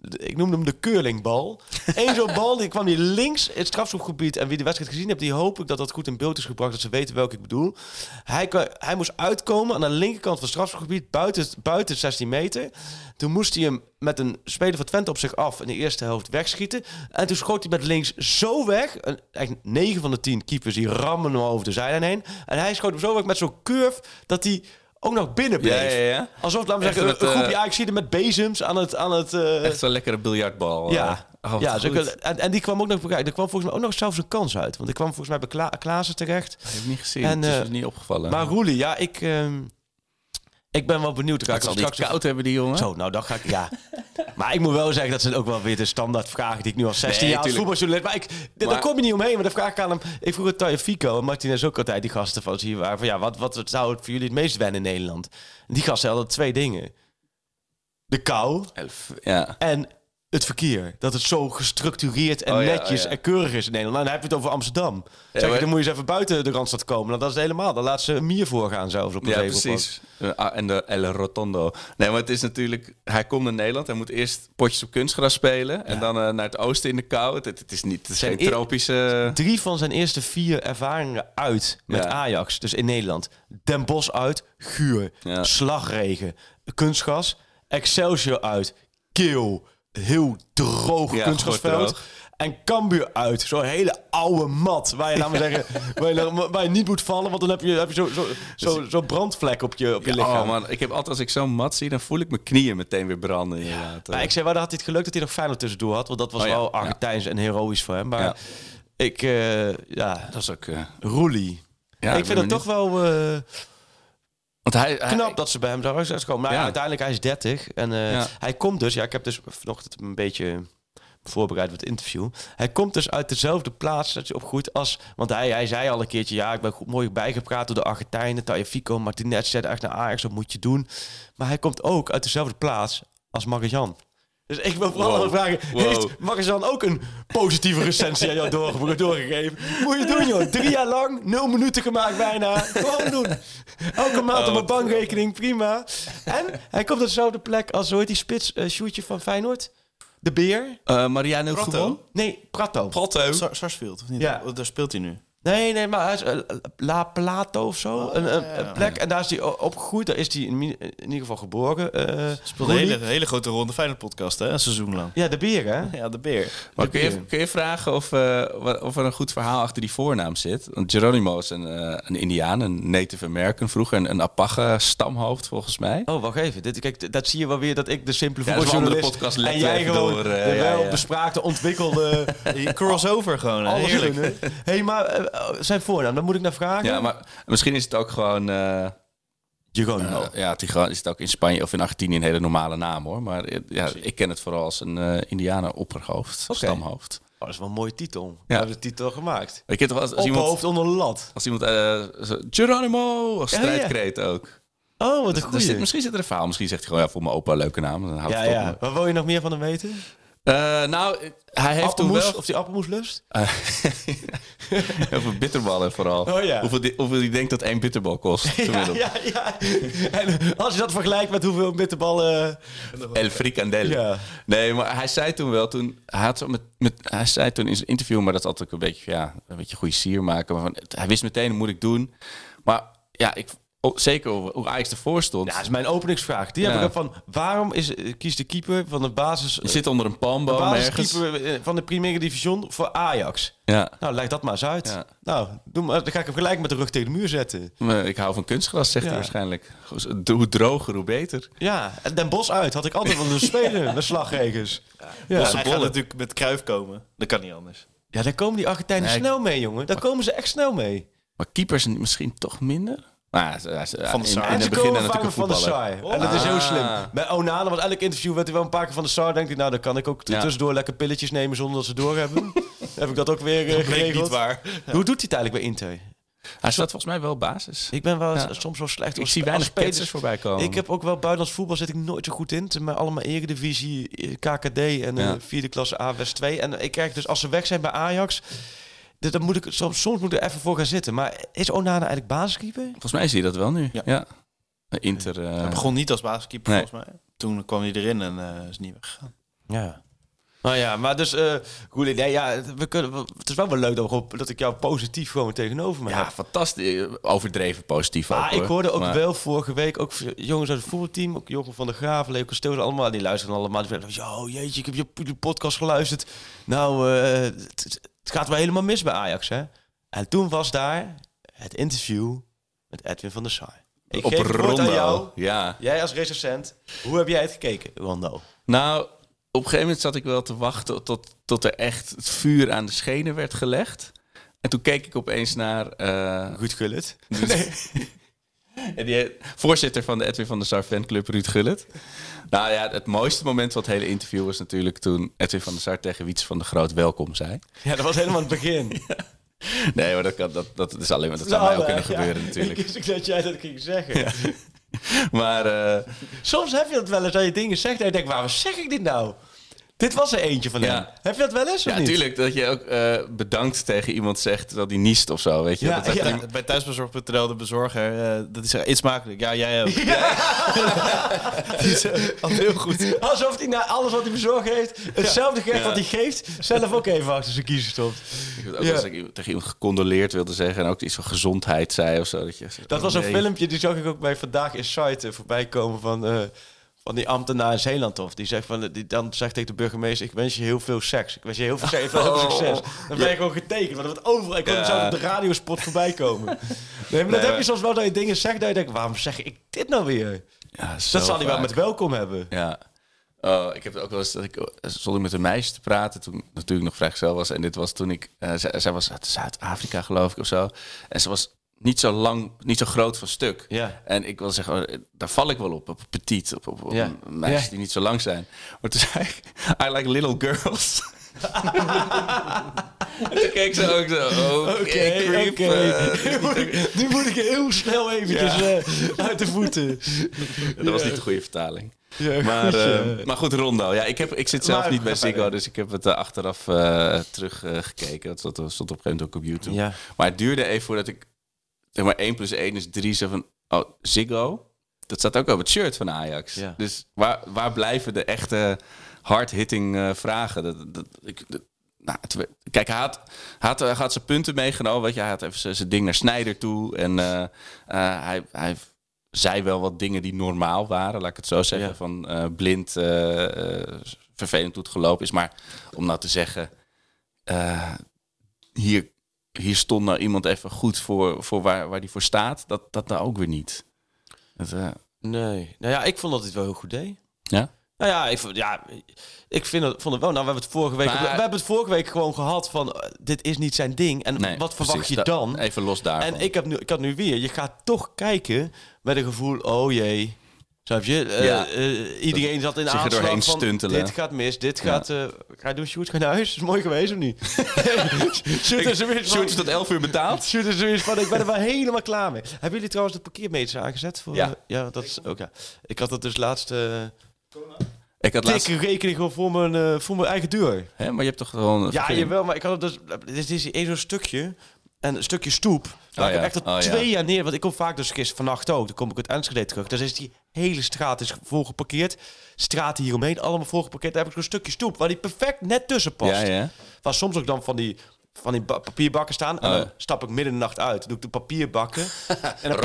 Ik noemde hem de curlingbal. Eén zo'n bal, die kwam die links in het strafschopgebied. En wie de wedstrijd gezien heeft, die hoop ik dat dat goed in beeld is gebracht. Dat ze weten welke ik bedoel. Hij, hij moest uitkomen aan de linkerkant van het strafschopgebied, buiten, buiten 16 meter. Toen moest hij hem met een speler van Twente op zich af in de eerste helft wegschieten. En toen schoot hij met links zo weg. En eigenlijk 9 van de 10 keepers die rammen hem over de zijlijn heen. En hij schoot hem zo weg met zo'n curve dat hij ook nog binnen bleef. Ja, ja, ja. Alsof, laten we zeggen, met, een groepje Ajax met bezems aan het... Aan het eh, Echt zo'n lekkere biljartbal. ja, eh, Oh, wat ja, zulke- en, en die kwam ook nog, er kwam volgens mij ook nog zelfs een kans uit. Want ik kwam volgens mij bij Kla Klaassen terecht. Ik heb het niet gezien. En, het is dus niet opgevallen. Maar Roelie, ja, ik, ehm, ik ben wel benieuwd. Ga ik zal straks koud hebben, die jongen. Zo, nou, dan ga ik, ja. maar ik moet wel zeggen, dat zijn ook wel weer de standaard vragen die ik nu al 16 Nee, jaar als voetbaljournalist... Maar, ik, daar kom je niet omheen, maar dan vraag ik aan hem... Ik vroeg het Taya Fico en Martinez ook altijd, die gasten van hier waren... Van, ja, wat, wat zou het voor jullie het meest wennen in Nederland? En die gasten hadden twee dingen. De kou Elf, ja. en het verkeer. Dat het zo gestructureerd en Oh ja, netjes oh ja. en keurig is in Nederland. Nou, dan heb je het over Amsterdam. zeg je, dan moet je eens even buiten de Randstad komen. Nou, dat is het helemaal. Dan laat ze een mier voorgaan zelfs op een Ja, precies. Eh, ah, en de El Rotondo. Nee, maar het is natuurlijk... Hij komt naar Nederland. Hij moet eerst potjes op kunstgras spelen. En dan eh, naar het oosten in de kou. Het, het is niet... Het Zijn tropische... Drie van zijn eerste vier ervaringen uit met Ja. Ajax, dus in Nederland. Den Bosch uit, Guur. Slagregen, kunstgas, Excelsior uit, Keel, heel droog Ja, droog. En Cambuur uit, zo'n hele oude mat waar je, laat maar zeggen, waar je, waar je niet moet vallen, want dan heb je, heb je zo'n zo, zo, zo brandvlek op je, op je Ja, lichaam. oh man, ik heb altijd als ik zo'n mat zie, dan voel ik mijn knieën meteen weer branden. inderdaad. Maar ik zei, waar had hij het geluk dat hij nog Feyenoord tussendoor had, want dat was Oh ja, wel ja. Argentijns en heroïs voor hem. Maar Ja. ik, eh, ja, dat is ook... eh, Roelie. ja, ik vind het toch wel eh, Want hij, hij- knap dat ze bij hem zouden komen. Maar ja, uiteindelijk hij is 30 en eh, Ja. hij komt dus. Ja, ik heb dus vanochtend een beetje voorbereid met het interview. Hij komt dus uit dezelfde plaats dat hij opgroeit als. Want hij, hij zei al een keertje: ja, ik ben goed mooi bijgepraat door de Argentijnen. Tajafico, Martinez zei echt naar Ajax, dat moet je doen. Maar hij komt ook uit dezelfde plaats als Magajan. Dus ik wil vooral Wow. vragen: Wow. heeft ook een positieve recensie aan jou doorge- doorgegeven? Moet je doen, joh. Drie jaar lang, nul minuten gemaakt bijna. Gewoon doen. Elke maand Oh, op mijn wat- bankrekening, prima. En hij komt op dezelfde plek als, hoe heet die spits, eh shootje van Feyenoord? De Beer? Eh, Mariano gewoon. Nee, Prato. Prato. Sar- Sarsfield, of niet? Ja. Oh, Daar speelt hij nu. Nee, nee, maar hij is eh, La Plato of zo. een, een, een plek. En daar is hij opgegroeid. Daar is hij in, mi- in ieder geval geboren. eh Speelde een Roelie. hele, hele grote ronde Feyenoord podcast, hè? Een seizoen lang. Ja, de Beer, hè? Ja, de beer. Maar kun je, kun je vragen of, eh, wa- of er een goed verhaal achter die voornaam zit? Want Geronimo is een, eh, een Indiaan, een Native American. Vroeger een, een Apache stamhoofd, volgens mij. Oh, wacht even. Dit, kijk, dat zie je wel weer dat ik de simpele Ja, dat is een andere voetbaljournalist... podcast, en jij even gewoon door, eh, de ja, wel ja. bespraakte, ontwikkelde... Die crossover gewoon, hè? alles heerlijk. kunnen. hey, maar eh, zijn voornaam, daar moet ik naar vragen. Ja, maar misschien is het ook gewoon... eh, Geronimo. eh, ja, Tijuana is het ook in Spanje of in Argentinië een hele normale naam, hoor. Maar eh, ja, ik ken het vooral als een eh Indianen opperhoofd, Oké. stamhoofd. Oh, dat is wel een mooie titel. Ja. hebben de titel gemaakt. Ik ken toch als, als iemand... hoofd onder de lat. Als iemand... zo, Geronimo! Als Ja, ja. strijdkreet ook. Oh, wat een goeie. zit, misschien zit er een verhaal. Misschien zegt hij gewoon, ja, voor mijn opa een leuke naam. Dan houdt ja, het op. ja. Wat wil je nog meer van hem weten? Eh, nou, hij heeft toen wel... of die appelmoes lust? Over bitterballen vooral. Oh ja. Hoeveel, die, hoeveel die denkt dat één bitterbal kost. Ja, ja, ja. En als je dat vergelijkt met hoeveel bitterballen... El frikandel. Ja. Nee, maar hij zei toen wel, toen, hij, had zo met, met, hij zei toen in zijn interview, maar dat had ook een beetje, ja, een beetje goede sier maken. Maar van, hij wist meteen, dat moet ik doen. Maar ja, ik, oh, zeker hoe hoe Ajax ervoor stond. Ja, dat is mijn openingsvraag. Die heb Ja. ik van, waarom is, eh, kiest de keeper van de basis... je zit onder een de palmboom ergens. eh, van de Primera Division voor Ajax. Ja. Nou, leg dat maar eens uit. Ja. Nou, doe maar, dan ga ik hem gelijk met de rug tegen de muur zetten. Maar Ik hou van kunstgras, zegt Ja. hij waarschijnlijk. Hoe droger, hoe beter. Ja, en Den Bos uit had ik altijd willen spelen met slagregels. Ja. hij gaat natuurlijk met Kruif komen. Dat kan niet anders. ja, daar komen die Argentijnen Nee, snel mee, jongen. Daar komen ze echt snel mee. Maar keepers misschien toch minder? Nou, Van de in, Sar. in En ze het begin komen natuurlijk van de. Saar. En dat is heel Ah. slim. Bij Onana, want elk interview werd hij wel een paar keer van de Saar. Denk ik, nou, dan kan ik ook tussendoor lekker pilletjes nemen zonder dat ze doorhebben. heb ik dat ook weer eh, geregeld. niet waar. Hoe doet hij het eigenlijk bij Inter? Hij staat volgens mij wel basis. Ik ben wel Ja. soms zo slecht. Ik als- zie weinig spelers. voorbij komen. Ik heb ook wel buitenlands voetbal zit ik nooit zo goed in. Maar allemaal Eredivisie, eh, KKD en eh, Ja. vierde klasse A West 2. En ik krijg dus als ze weg zijn bij Ajax, dus dan moet ik soms, soms moet ik er even voor gaan zitten. Maar is Onana eigenlijk basiskeeper? Volgens mij zie je dat wel nu. Ja. Ja. Inter. eh, Hij begon niet als basiskeeper, Nee. volgens mij. Toen kwam hij erin en eh, is niet weggegaan. Ja. Nou ja, maar dus, eh goed idee. Ja, we kunnen, het is wel wel leuk dat, we dat ik jou positief gewoon tegenover me ja, heb. fantastisch. Overdreven positief ook, Maar ik hoor. hoorde ook Maar- wel vorige week, ook jongens uit het voetbalteam, ook Jochem van der Graaf, Leo Kasteel, allemaal, die luisteren allemaal. Die zeiden, yo, jeetje, ik heb je, je podcast geluisterd. Nou, eh, het, het gaat wel helemaal mis bij Ajax, hè? En toen was daar het interview met Edwin van der Sar. Ik op geef het woord aan jou. Ja. Jij als recensent, hoe heb jij het gekeken, Rondo? Nou, op een gegeven moment zat ik wel te wachten tot, tot er echt het vuur aan de schenen werd gelegd. En toen keek ik opeens naar... eh, Goed gullet. en die voorzitter van de Edwin van der Sar fanclub, Ruud Gullit. Nou ja, het mooiste moment van het hele interview was natuurlijk toen Edwin van der Sar tegen Wiets van de Groot welkom zei. Ja, dat was helemaal het begin. Nee, maar dat, kan, dat, dat is alleen maar dat zou mij ook kunnen Ja, gebeuren natuurlijk. Ik wist ook dat jij dat ging zeggen. Maar eh, Soms heb je dat wel eens dat je dingen zegt en je denkt, waarom zeg ik dit nou? Dit was er eentje van Ja. hem. Heb je dat wel eens ja, of niet? natuurlijk dat je ook eh, bedankt tegen iemand zegt dat hij niest of zo, weet je. Ja, dat heeft ja. iemand- Bij thuisbezorg.nl de bezorger, eh, dat is iets smakelijk. Ja, jij ook. Is eh, heel goed. Alsof hij na alles wat hij verzorgd heeft, hetzelfde geld wat hij geeft, zelf ook even achter zijn kiezen stopt. Ik weet ook Ja. als ik tegen iemand gecondoleerd wilde zeggen en ook iets van gezondheid zei of zo. Dat, je zegt, Dat oh, was een nee. filmpje, die zag ik ook bij Vandaag in Site voorbij komen van, eh, van die ambtenaar in Zeeland. Of die zegt van, die dan zegt tegen de burgemeester, ik wens je heel veel seks. Ik wens je heel veel, seks, heel veel succes. Dan ben je gewoon getekend, want wordt overal. Ik kon Ja. zo op de radiospot voorbij komen. Nee, maar dat heb je soms wel dat je dingen zegt dat je denkt, waarom zeg ik dit nou weer? Ja, Dat zal hij wel met welkom hebben. Ja. Oh, ik heb het ook wel eens dat ik eh, ik met een meisje te praten toen natuurlijk nog vrijgezel was. En dit was toen ik, eh, zij, zij was uit Zuid-Afrika geloof ik of zo. En ze was niet zo lang, niet zo groot van stuk. Ja. En ik wil zeggen, oh, daar val ik wel op, op petit, op, op, op Ja. meisjes Ja. die niet zo lang zijn. Maar toen zei ik, I like little girls. en toen keek ze ook zo, oké, Oké, creep, oké. eh, Nu moet ik- Nu moet ik heel snel eventjes eh, uit de voeten. dat was niet de goede vertaling. Ja, Maar, eh, maar goed, Rondo. Ja, ik, heb, ik zit zelf Maar- niet bij Ziggo, dus ik heb het eh, achteraf teruggekeken. dat stond, stond op een gegeven moment ook op YouTube. Ja. Maar het duurde even voordat ik... Zeg maar 1 plus 1 is 3. Zo van, oh, Ziggo? Dat staat ook op het shirt van Ajax. Ja. Dus waar, waar blijven de echte hard-hitting eh, vragen? Dat, dat, ik, dat- nou, het kijk, hij had, had, had zijn punten meegenomen. Weet je, hij had even zijn- ding naar Snijder toe. En eh, eh, hij, hij zei wel wat dingen die normaal waren, laat ik het zo zeggen. Ja. Van blind, vervelend hoe het gelopen is. Maar om nou te zeggen, hier, hier stond nou iemand even goed voor, voor waar, waar die voor staat. Dat, dat nou ook weer niet. Dat, eh, Nee. Nou ja, ik vond dat het wel heel goed deed. ja? Nou ja, ik vond, ja, ik vind het, vond het wel. Nou, we hebben het vorige week, Maar- we hebben het vorige week gewoon gehad van eh, dit is niet zijn ding. En Nee, wat verwacht precies. je Da- dan? Even los daarvan. En ik, heb nu, ik had nu weer, je gaat toch kijken met een gevoel, oh jee. Snap je? Eh, eh, iedereen zat in aanslag doorheen van, stuntelen. dit gaat mis, dit Ja. gaat... eh ga je doen, Sjoerd, ga naar huis? Is mooi geweest of niet? Sjoerd is van- is tot 11 uur betaald. Sjoerd is er weer van, ik ben er wel helemaal klaar mee. Hebben jullie trouwens de parkeermeters aangezet? Voor, Ja. ja, dat is ook ja. Ik had het dus laatst... Ik had laatst... dikke rekening gewoon voor mijn, voor mijn eigen deur. Hè, maar je hebt toch gewoon... Ja, jawel, maar ik had het dus... Dit is één zo'n stukje. En een stukje stoep. Waar Oh ik echt al oh ja. twee jaar neer... Want ik kom vaak dus gisteren vannacht ook. Dan kom ik uit Enschede terug. Dus is die hele straat is volgeparkeerd. Straten hieromheen, allemaal volgeparkeerd. Daar heb ik zo'n stukje stoep waar die perfect net tussen past. Ja, ja. Waar soms ook dan van die, van die ba- papierbakken staan. En Oh, dan stap ik midden in de nacht uit. Dan doe ik de papierbakken. en, dan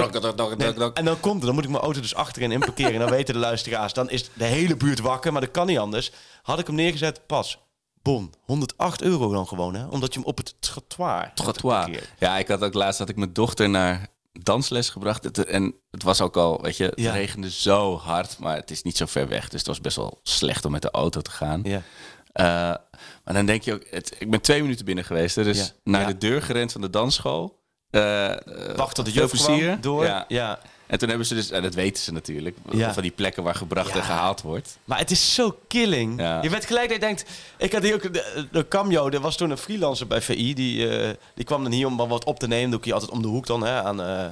Nee, en komt er, dan moet ik mijn auto dus achterin in parkeren. En dan weten de luisteraars, dan is de hele buurt wakker. Maar dat kan niet anders. Had ik hem neergezet, pas. Bon, 108 euro dan gewoon, hè? Omdat je hem op het trottoir Trottoir. Ja, ik had ook laatst had ik mijn dochter naar dansles gebracht. En het was ook al, weet je, het Ja. regende zo hard, maar het is niet zo ver weg. Dus het was best wel slecht om met de auto te gaan. Ja. Eh, maar dan denk je ook, het, ik ben twee minuten binnen geweest. hè, Dus Ja. naar de deur gerend van de dansschool. Eh, eh, Wacht tot de juf door. Ja. Ja. En toen hebben ze dus, en dat weten ze natuurlijk, Ja. van die plekken waar gebracht en gehaald wordt. Maar het is zo killing. Ja. Je werd gelijk dat je denkt... Ik had hier ook... De, de er was toen een freelancer bij VI. Die, eh, die kwam dan hier om wat op te nemen. Doe ik hier altijd om de hoek dan, hè, aan... eh,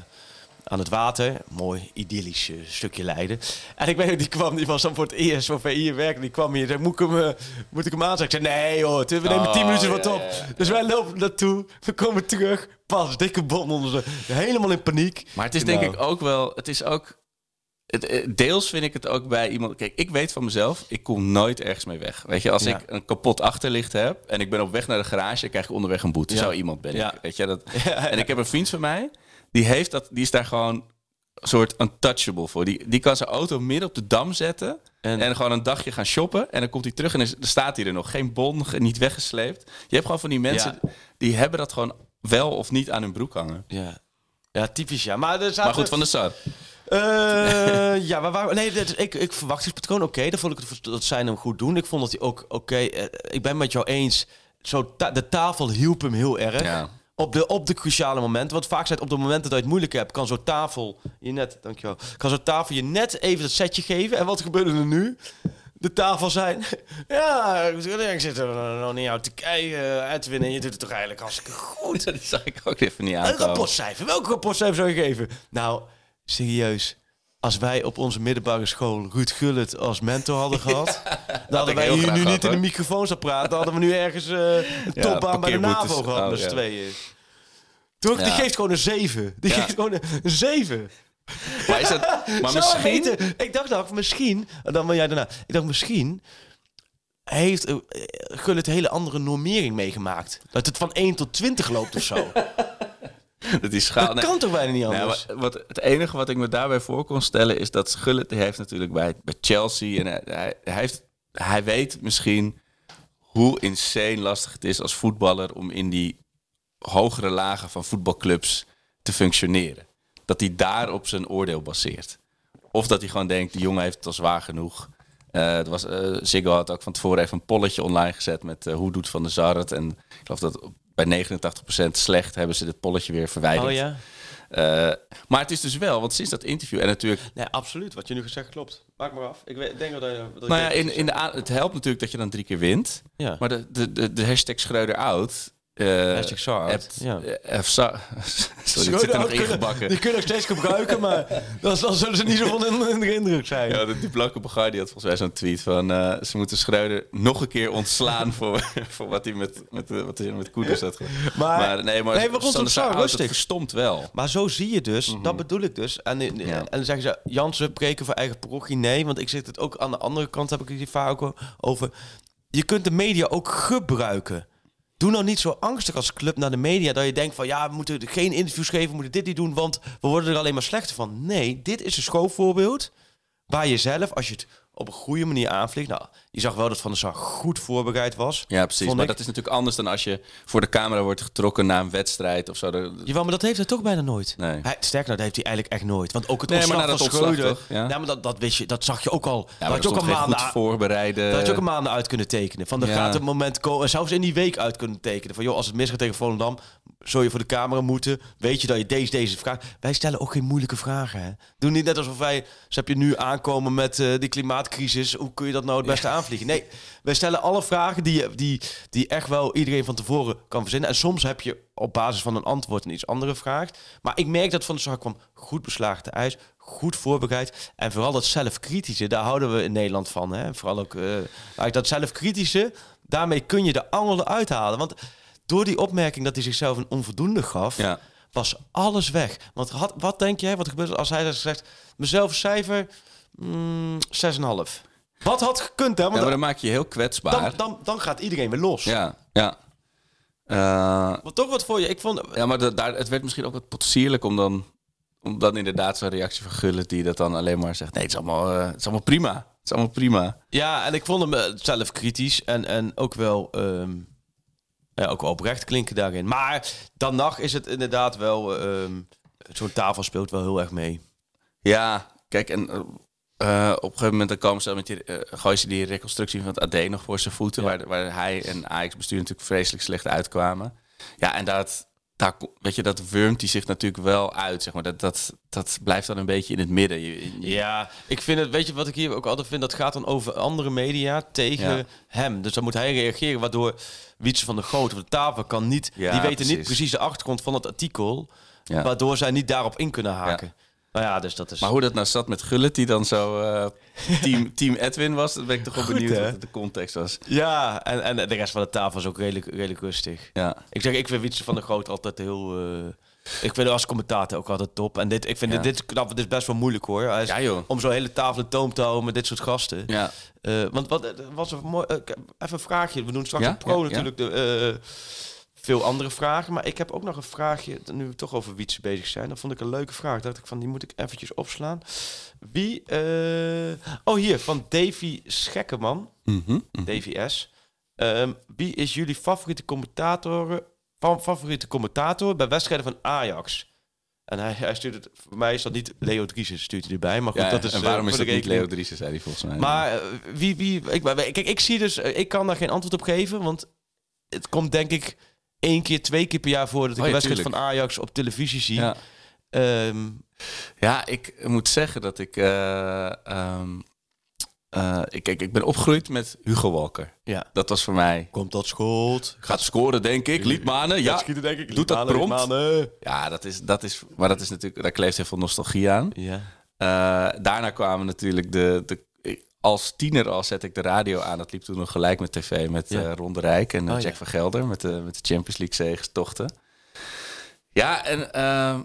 aan het water. Mooi, idyllisch eh, stukje Leiden. En ik weet ook, die kwam, die was dan voor het eerst voor VI werken. Die kwam hier zei, moet ik hem, eh, moet ik hem aanzetten? Ik zei, nee hoor, we nemen Oh, tien minuten wat ja, op. ja, ja. Dus wij lopen naartoe, we komen terug. Pas, dikke bon onder ze. Helemaal in paniek. Maar het is Nou. denk ik ook wel, het is ook, deels vind ik het ook bij iemand, kijk, ik weet van mezelf, ik kom nooit ergens mee weg. Weet je, als Ja. ik een kapot achterlicht heb en ik ben op weg naar de garage, krijg ik onderweg een boete. Ja. Zo iemand ben Ja. ik. Weet je, dat. En ik heb een vriend van mij, die heeft dat, die is daar gewoon een soort untouchable voor. Die, die kan zijn auto midden op de dam zetten En- en, gewoon een dagje gaan shoppen. En dan komt hij terug en is, dan staat hij er nog. Geen bon, niet weggesleept. Je hebt gewoon van die mensen, die hebben dat gewoon wel of niet aan hun broek hangen. Ja. Ja, typisch ja. Maar, er zaten, Maar goed, van de Sar. Eh, ja, maar waar, nee, dat, ik, ik verwachtingspatroon, oké. Dan vond ik het, dat zijn hem goed doen. Ik vond dat hij ook, oké, eh, ik ben met jou eens. Zo ta- de tafel hielp hem heel erg. Ja. Op de, op de cruciale momenten. Want vaak zijn het op de momenten dat je het moeilijk hebt, kan zo'n tafel je net, dankjewel, kan zo'n tafel je net even dat setje geven. En wat gebeurde er nu? De tafel zijn. Ja, ik zit er nog niet jou te kijken, Edwin. En je doet het toch eigenlijk hartstikke goed. Die zag ik ook even niet Een aankomen. rapportcijfer. Welke rapportcijfer zou je geven? Nou, serieus. Als wij op onze middelbare school Ruud Gullit als mentor hadden gehad... dan hadden wij hier nu gehad, niet in de microfoon staan praten. Dan hadden we nu ergens eh een Ja, topbaan bij de. NAVO gehad Oh, met z'n tweeën. Toch? Die geeft gewoon een 7. Die geeft gewoon een 7. Maar, is het, maar misschien... Ik dacht nog, misschien... En dan ben jij daarna. Ik dacht, misschien heeft eh, Gullit een hele andere normering meegemaakt. Dat het van 1 tot 20 loopt of zo. Dat die schaal... Dat nee. kan toch bijna niet anders? wat, het enige wat ik me daarbij voor kon stellen is dat Gullit heeft natuurlijk bij, bij Chelsea en hij, hij, heeft, hij weet misschien hoe insane lastig het is als voetballer om in die hogere lagen van voetbalclubs te functioneren. Dat hij daar op zijn oordeel baseert. Of dat hij gewoon denkt, die jongen heeft het al zwaar genoeg. Het was, eh Ziggo had ook van tevoren even een polletje online gezet met eh, hoe doet Van der Sar het. En ik geloof dat bij 89% slecht hebben ze dit polletje weer verwijderd. Oh ja? Eh, maar het is dus wel, want sinds dat interview en natuurlijk, Nee, absoluut. Wat je nu gezegd klopt. Maak maar af. Ik weet- denk dat je... Dat nou ja, in, in de het helpt natuurlijk dat je dan drie keer wint. Ja. Maar de, de, de, de hashtag Schreuder out. Eh, Hashtag Sar out, hebt- ja. eh, Sorry, het zit er nog ingebakken. Die kun je nog steeds gebruiken, maar dan, dan zullen ze niet zo van in, in de indruk zijn. Ja, die blanke Bogar die had volgens mij zo'n tweet van... eh, ze moeten Schreuder nog een keer ontslaan voor, voor wat hij met, met, wat hij met Koeders had gedaan. Maar- Maar, nee, maar Nee, rustig. Verstomt wel. Maar zo zie je dus, dat bedoel ik dus. En, en, Ja. en dan zeggen ze, Jansen preken voor eigen parochie. Nee, want ik zit het ook aan de andere kant, heb ik het hier vaak ook over. Je kunt de media ook gebruiken. Doe nou niet zo angstig als club naar de media dat je denkt van ja, we moeten geen interviews geven, we moeten dit niet doen, want we worden er alleen maar slechter van. Nee, dit is een schoolvoorbeeld waar je zelf, als je het op een goede manier aanvliegt, nou, je zag wel dat Van der Sar goed voorbereid was. Ja, precies. Maar dat is natuurlijk anders dan als je voor de camera wordt getrokken na een wedstrijd of zo. De- Jawel, maar dat heeft hij toch bijna nooit. Nee. Hij, sterker nog, dat heeft hij eigenlijk echt nooit. Want ook het Nee, ontslag dat van Schreuder... Ja. Maar dat, dat, wist je, dat zag je ook al. Ja, dat had je ook al geen maanden, voorbereiden. dat had je ook een maanden uit kunnen tekenen. Van, er Ja. gaat een moment komen, en zelfs in die week uit kunnen tekenen. Van, joh, als het misgaat tegen Volendam, zul je voor de camera moeten. Weet je dat je deze, deze vraag... Wij stellen ook geen moeilijke vragen, hè. Doe niet net alsof wij... Ze heb je nu aankomen met eh, die klimaatcrisis. Hoe kun je dat nou het beste aanvliegen? Nee, wij stellen alle vragen die, die, die echt wel iedereen van tevoren kan verzinnen. En soms heb je op basis van een antwoord een iets andere vraag. Maar ik merk dat Van der Sar kwam goed beslagen te ijs, goed voorbereid. En vooral dat zelfkritische, daar houden we in Nederland van. Hè? Vooral ook eigenlijk dat zelfkritische, daarmee kun je de angel eruit halen. Want door die opmerking dat hij zichzelf een onvoldoende gaf, Ja. was alles weg. Want had, wat denk jij, wat gebeurt er als hij dat zegt, mezelf cijfer mm, 6,5. Wat had gekund, hè? Want Ja, maar dan dan, maak je je heel kwetsbaar. dan, dan, dan gaat iedereen weer los. Ja, ja. Eh, Maar toch wat voor je. Ik vond. ja, maar daar, het werd misschien ook wat potsierlijk om dan, om dan inderdaad zo'n reactie van Gullit die dat dan alleen maar zegt. Nee, het is allemaal, eh, het is allemaal prima. Het is allemaal prima. Ja, en ik vond hem eh, zelf kritisch en, en ook wel. ehm, ja, ook oprecht klinken daarin. Maar dan nog is het inderdaad wel. ehm, Zo'n tafel speelt wel heel erg mee. Ja, kijk, en eh, eh, op een gegeven moment dan komen ze met die, eh gooien ze die reconstructie van het AD nog voor zijn voeten, waar, waar hij en Ajax bestuur natuurlijk vreselijk slecht uitkwamen. Ja, en dat, daar, weet je, dat wurmt hij zich natuurlijk wel uit, zeg maar. Dat, dat, dat blijft dan een beetje in het midden. Je- je- Ja, ik vind het, weet je wat ik hier ook altijd vind? Dat gaat dan over andere media tegen Ja. hem. Dus dan moet hij reageren, waardoor Wietse van de Groot of de tafel kan niet. Ja, die weten niet precies. precies de achtergrond van het artikel, Ja. waardoor zij niet daarop in kunnen haken. Nou ja, dus dat is. Maar hoe dat nou zat met Gullit, die dan zo eh, team, team Edwin was, dat ben ik toch wel benieuwd hè? wat de context was. Ja, en, en de rest van de tafel is ook redelijk, redelijk rustig. Ja. Ik zeg, ik vind Wietse van der Groot altijd heel... eh, ik vind hem als commentator ook altijd top. En dit, ik vind Ja. dit, dit knap, het is best wel moeilijk hoor. Is- Ja, joh. Om zo'n hele tafel in toom te houden met dit soort gasten. Ja. Eh, want wat was een mooi. even een vraagje. We doen straks Ja? op pro natuurlijk de, veel andere vragen. Maar ik heb ook nog een vraagje. Nu we toch over Wietse bezig zijn. Dat vond ik een leuke vraag. Dacht ik van die moet ik eventjes opslaan. Wie? eh, oh hier van Davy Schekkeman. Mhm. Davy S. Ehm, wie is jullie favoriete commentator? Van favoriete commentator bij wedstrijden van Ajax? En hij, hij stuurt het, voor mij is dat niet Leo Driessen stuurt hij erbij. Maar goed, Ja, dat is en eh, waarom is dat niet Leo Driessen, zei hij volgens mij. Maar eh, wie, wie, ik, kijk, ik zie dus, ik kan daar geen antwoord op geven, want het komt denk ik één keer, twee keer per jaar voor dat ik Oh een wedstrijd tuurlijk. van Ajax op televisie zie. ja. Ehm, Ja, ik moet zeggen dat ik... eh, ehm, eh, ik, kijk, ik ben opgegroeid met Hugo Walker. ja. Dat was voor mij... Komt dat schot? Gaat scoren, denk ik. Liedmanen, ja. schieten denk ik. Doet dat prompt? Liedmanen. Ja, dat is, dat is... Maar dat is natuurlijk... Daar kleeft heel veel nostalgie aan. Ja. Eh, daarna kwamen natuurlijk de, de... Als tiener al zette ik de radio aan. Dat liep toen nog gelijk met tv. Met Ja. eh Ron de Rijk en eh, Oh, Jack ja. van Gelder. Met de, met de Champions League zegenstochten. Ja, en... ehm,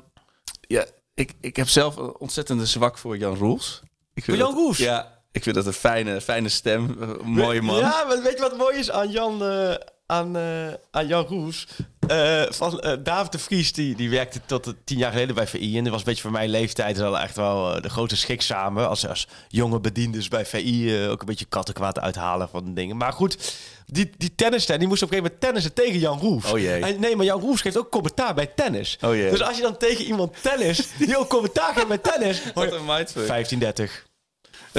ja, ik, ik heb zelf een ontzettende zwak voor Jan Roels. Ik vind Voor Jan dat- Roels? Ja, ik vind dat een fijne, fijne stem. Een mooie man. Ja, maar weet je wat mooi is aan Jan, eh, aan, eh, aan Jan Roes. Uh, van, eh, David de Vries, die, die werkte tot tien jaar geleden bij VI. En dat was een beetje voor mijn leeftijd wel echt wel de grote schik samen. Als, als jonge bedienders bij VI ook een beetje kattenkwaad uithalen van dingen. Maar goed, die, die die moest op een gegeven moment tennissen tegen Jan Roes. Oh jee. En, nee, maar Jan Roes geeft ook commentaar bij tennis. Oh jee. Dus als je dan tegen iemand tennis, die ook commentaar geeft bij tennis. Wat een 15-30.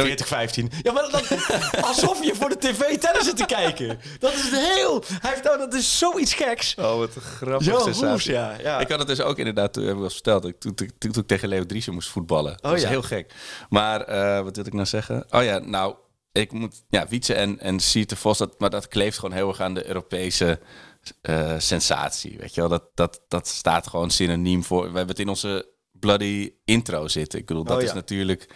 40, 15. Ja, maar dat, alsof je voor de tv tennis zit te kijken. Dat is heel... Hij heeft, nou, dat is zoiets geks. Oh, wat een grappige Yo, sensatie. is ja, ja, Ik had het dus ook inderdaad, heb ik al verteld, toen, toen, toen, toen ik tegen Leo Driesen moest voetballen. Oh, dat is ja. heel gek. Maar uh, wat wil ik nou zeggen? Oh ja, nou, ik moet... Ja, Wietse en, en Vos, dat, maar dat kleeft gewoon heel erg aan de Europese... Uh, sensatie, weet je wel? Dat, dat, dat staat gewoon synoniem voor. We hebben het in onze bloody intro zitten. Ik bedoel, dat oh, is natuurlijk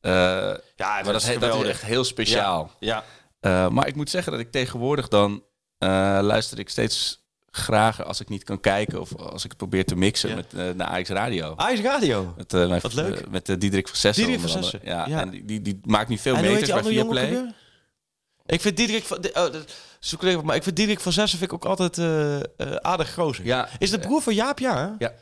eh, Ja, maar dat, is, dat is echt heel speciaal. Ja. Eh, maar ik moet zeggen dat ik tegenwoordig dan eh, luister ik steeds graag als ik niet kan kijken of als ik het probeer te mixen Ja. met uh, naar AX Radio. Ajax Radio. Met, mijn, Wat leuk. met Diederik van Zessen. Diederik van. Zessen, Ja, ja. en die, die, die maakt nu veel En meters bij Viaplay. Ik vind Diederik van... Oh, dat, maar ik vind Diederik van Zessen vind ik ook altijd aardig gozer. Ja, Is de broer van Jaap, ja? hè? Ja.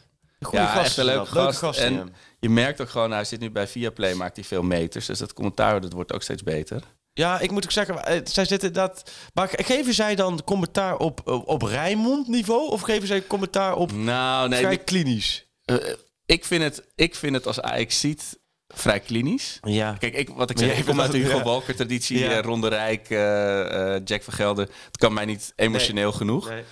Ja, gast. echt een leuke is dat. gast. gast, en ja. Je merkt ook gewoon, hij zit nu bij Viaplay, maakt hij veel meters. Dus dat commentaar dat wordt ook steeds beter. Ja, ik moet ook zeggen, eh, zij zitten dat. Maar ge- geven zij dan commentaar op, op, op Rijnmond niveau? Of geven zij commentaar op Nou, nee, vrij klinisch? eh, ik, vind het, ik vind het als Ajax ziet vrij klinisch. Ja. Kijk, ik, wat ik zeg, ik kom uit de Hugo dat- ja. Walker-traditie. Ja. eh, Ronde Rijk, eh, eh, Jack van Gelder. Het kan mij niet emotioneel genoeg. Nee.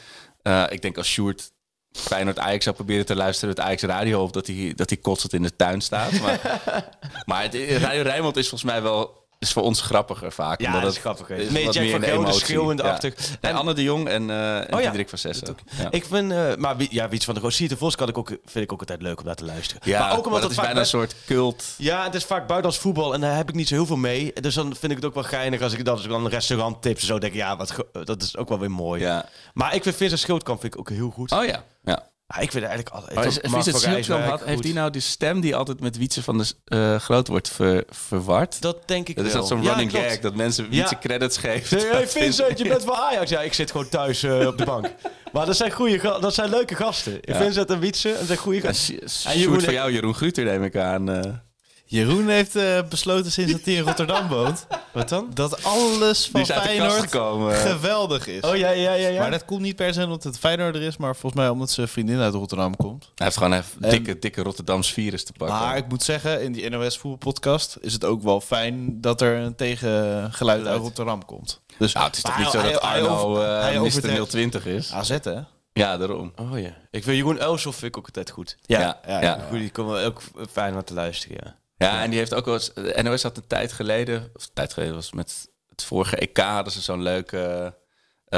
Eh, ik denk als Sjoerd Feyenoord Ajax zou proberen te luisteren... het Ajax Radio op, dat hij, dat hij kotsend in de tuin staat. Maar, maar het, Radio Rijnmond is volgens mij wel... is voor ons grappiger vaak. Ja, omdat dat is grappig. is wat Jack meer van een Gelder schreeuwend Ja. achtig. En Anne de Jong en, eh en Oh ja. Diederik van Zessen. Ja. Ik vind, eh, maar wie, ja, Wiets van de Roos, Siete Vos kan ik ook, vind ik ook altijd leuk om naar te luisteren. Ja, maar ook omdat dat het is vaak bijna een soort cult. Ja, het is vaak buitenlands voetbal en daar heb ik niet zo heel veel mee. Dus dan vind ik het ook wel geinig als ik, dat als ik dan een restaurant tips en zo denk ja, wat, dat is ook wel weer mooi. Ja. Maar ik vind Vincent Schildkamp vind ik ook heel goed. Oh ja, ja. Ja, ik vind eigenlijk altijd... Ik is, had, heeft die nou die stem die altijd met Wietse van de eh, Groot wordt ver- verward? Dat denk ik Dat is wel. dat zo'n Ja, running klopt. gag, dat mensen Ja. Wietse credits geven. Hey Vincent, je bent van Ajax. Ja, ik zit gewoon thuis eh, op de bank. Maar dat zijn, goede, dat zijn leuke gasten. Vincent en Wietse, dat zijn goede Ja, gasten. Sj- En Jeroen- voor jou, Jeroen Gruter neem ik aan. eh. Jeroen heeft eh, besloten sinds dat hij in Rotterdam woont... Wat dan? dat alles van Feyenoord gekomen. geweldig is. Oh ja, ja, ja. ja. Maar dat komt niet per se omdat het Feyenoorder is... maar volgens mij omdat zijn vriendin uit Rotterdam komt. Hij heeft gewoon even En- dikke, dikke Rotterdams virus te pakken. Maar ik moet zeggen, in die NOS voetbalpodcast is het ook wel fijn dat er een tegengeluid uit Rotterdam komt. Dus nou, het is toch niet zo dat hij Arno over- eh, hij Mr. overdrijft. 020 is? AZ hè? Ja, daarom. Oh ja. Ik vind Jeroen Elshoff vind ik ook altijd goed. Ja, ja, ja. ja. Goed, die komen ook fijn naar te luisteren, ja. Ja, en die heeft ook wel eens... De NOS had een tijd geleden... Of een tijd geleden was met het vorige EK... hadden ze zo'n leuke eh,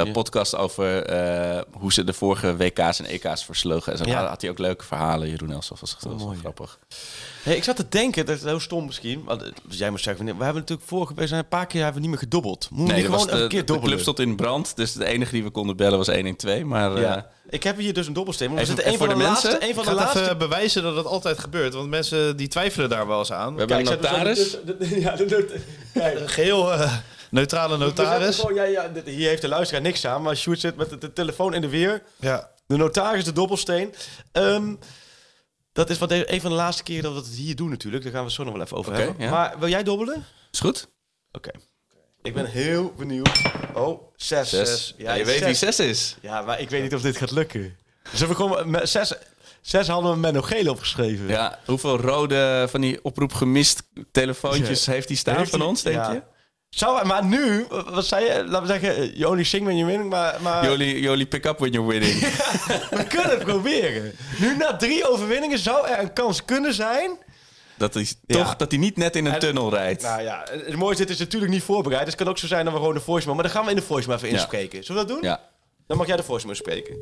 Ja. podcast over... eh, hoe ze de vorige WK's en EK's versloegen. En zo Ja. had hij ook leuke verhalen. Jeroen Elsof was, dat was mooi. grappig. Hey, ik zat te denken, dat is heel stom misschien. Want eh, jij moest zeggen, we hebben natuurlijk vorige we zijn een paar keer hebben we niet meer gedobbeld. Moeten Nee, gewoon de, een keer de dobbelen? club stond in brand. Dus de enige die we konden bellen was 112. Maar Ja. eh, Ik heb hier dus een dobbelsteen. Maar we zitten een van voor de, de laatste, mensen. een van Ik de laatste even bewijzen dat het altijd gebeurt. Want mensen die twijfelen daar wel eens aan. we hebben een Kijk, notaris. de- Ja, de. Een geheel eh, neutrale zetten notaris. Gewoon, ja, ja, dit- hier heeft de luisteraar niks aan, maar Sjoerd zit met de, de telefoon in de weer. Ja. De notaris, de dobbelsteen. Ehm, dat is wat de- een van de laatste keren dat we het hier doen natuurlijk. Daar gaan we het zo nog wel even over hebben. ja. Maar wil jij dobbelen? Is goed? Oké. Ik ben heel benieuwd. Oh, zes. Zes. zes. Ja, je weet wie zes is. Ja, maar ik weet niet of dit gaat lukken. Zullen we gewoon met zes... Zes hadden we met nog geel opgeschreven. Ja, hoeveel rode van die oproep gemist telefoontjes heeft hij staan Heeft van ons, denk ja. je? Zou, maar nu, wat zei je? Laten we zeggen, you only sing when you're winning. Maar, maar Jolie, Jolie pick up when you're winning. we kunnen het proberen. Nu na drie overwinningen zou er een kans kunnen zijn. Dat hij Ja. toch dat hij niet net in een En- tunnel rijdt. Nou ja, het mooiste dit is natuurlijk niet voorbereid. Dus het kan ook zo zijn dat we gewoon de voicemail... Maar dan gaan we in de voicemail even Ja. inspreken. Zullen we dat doen? Ja. Dan mag jij de voicemail spreken.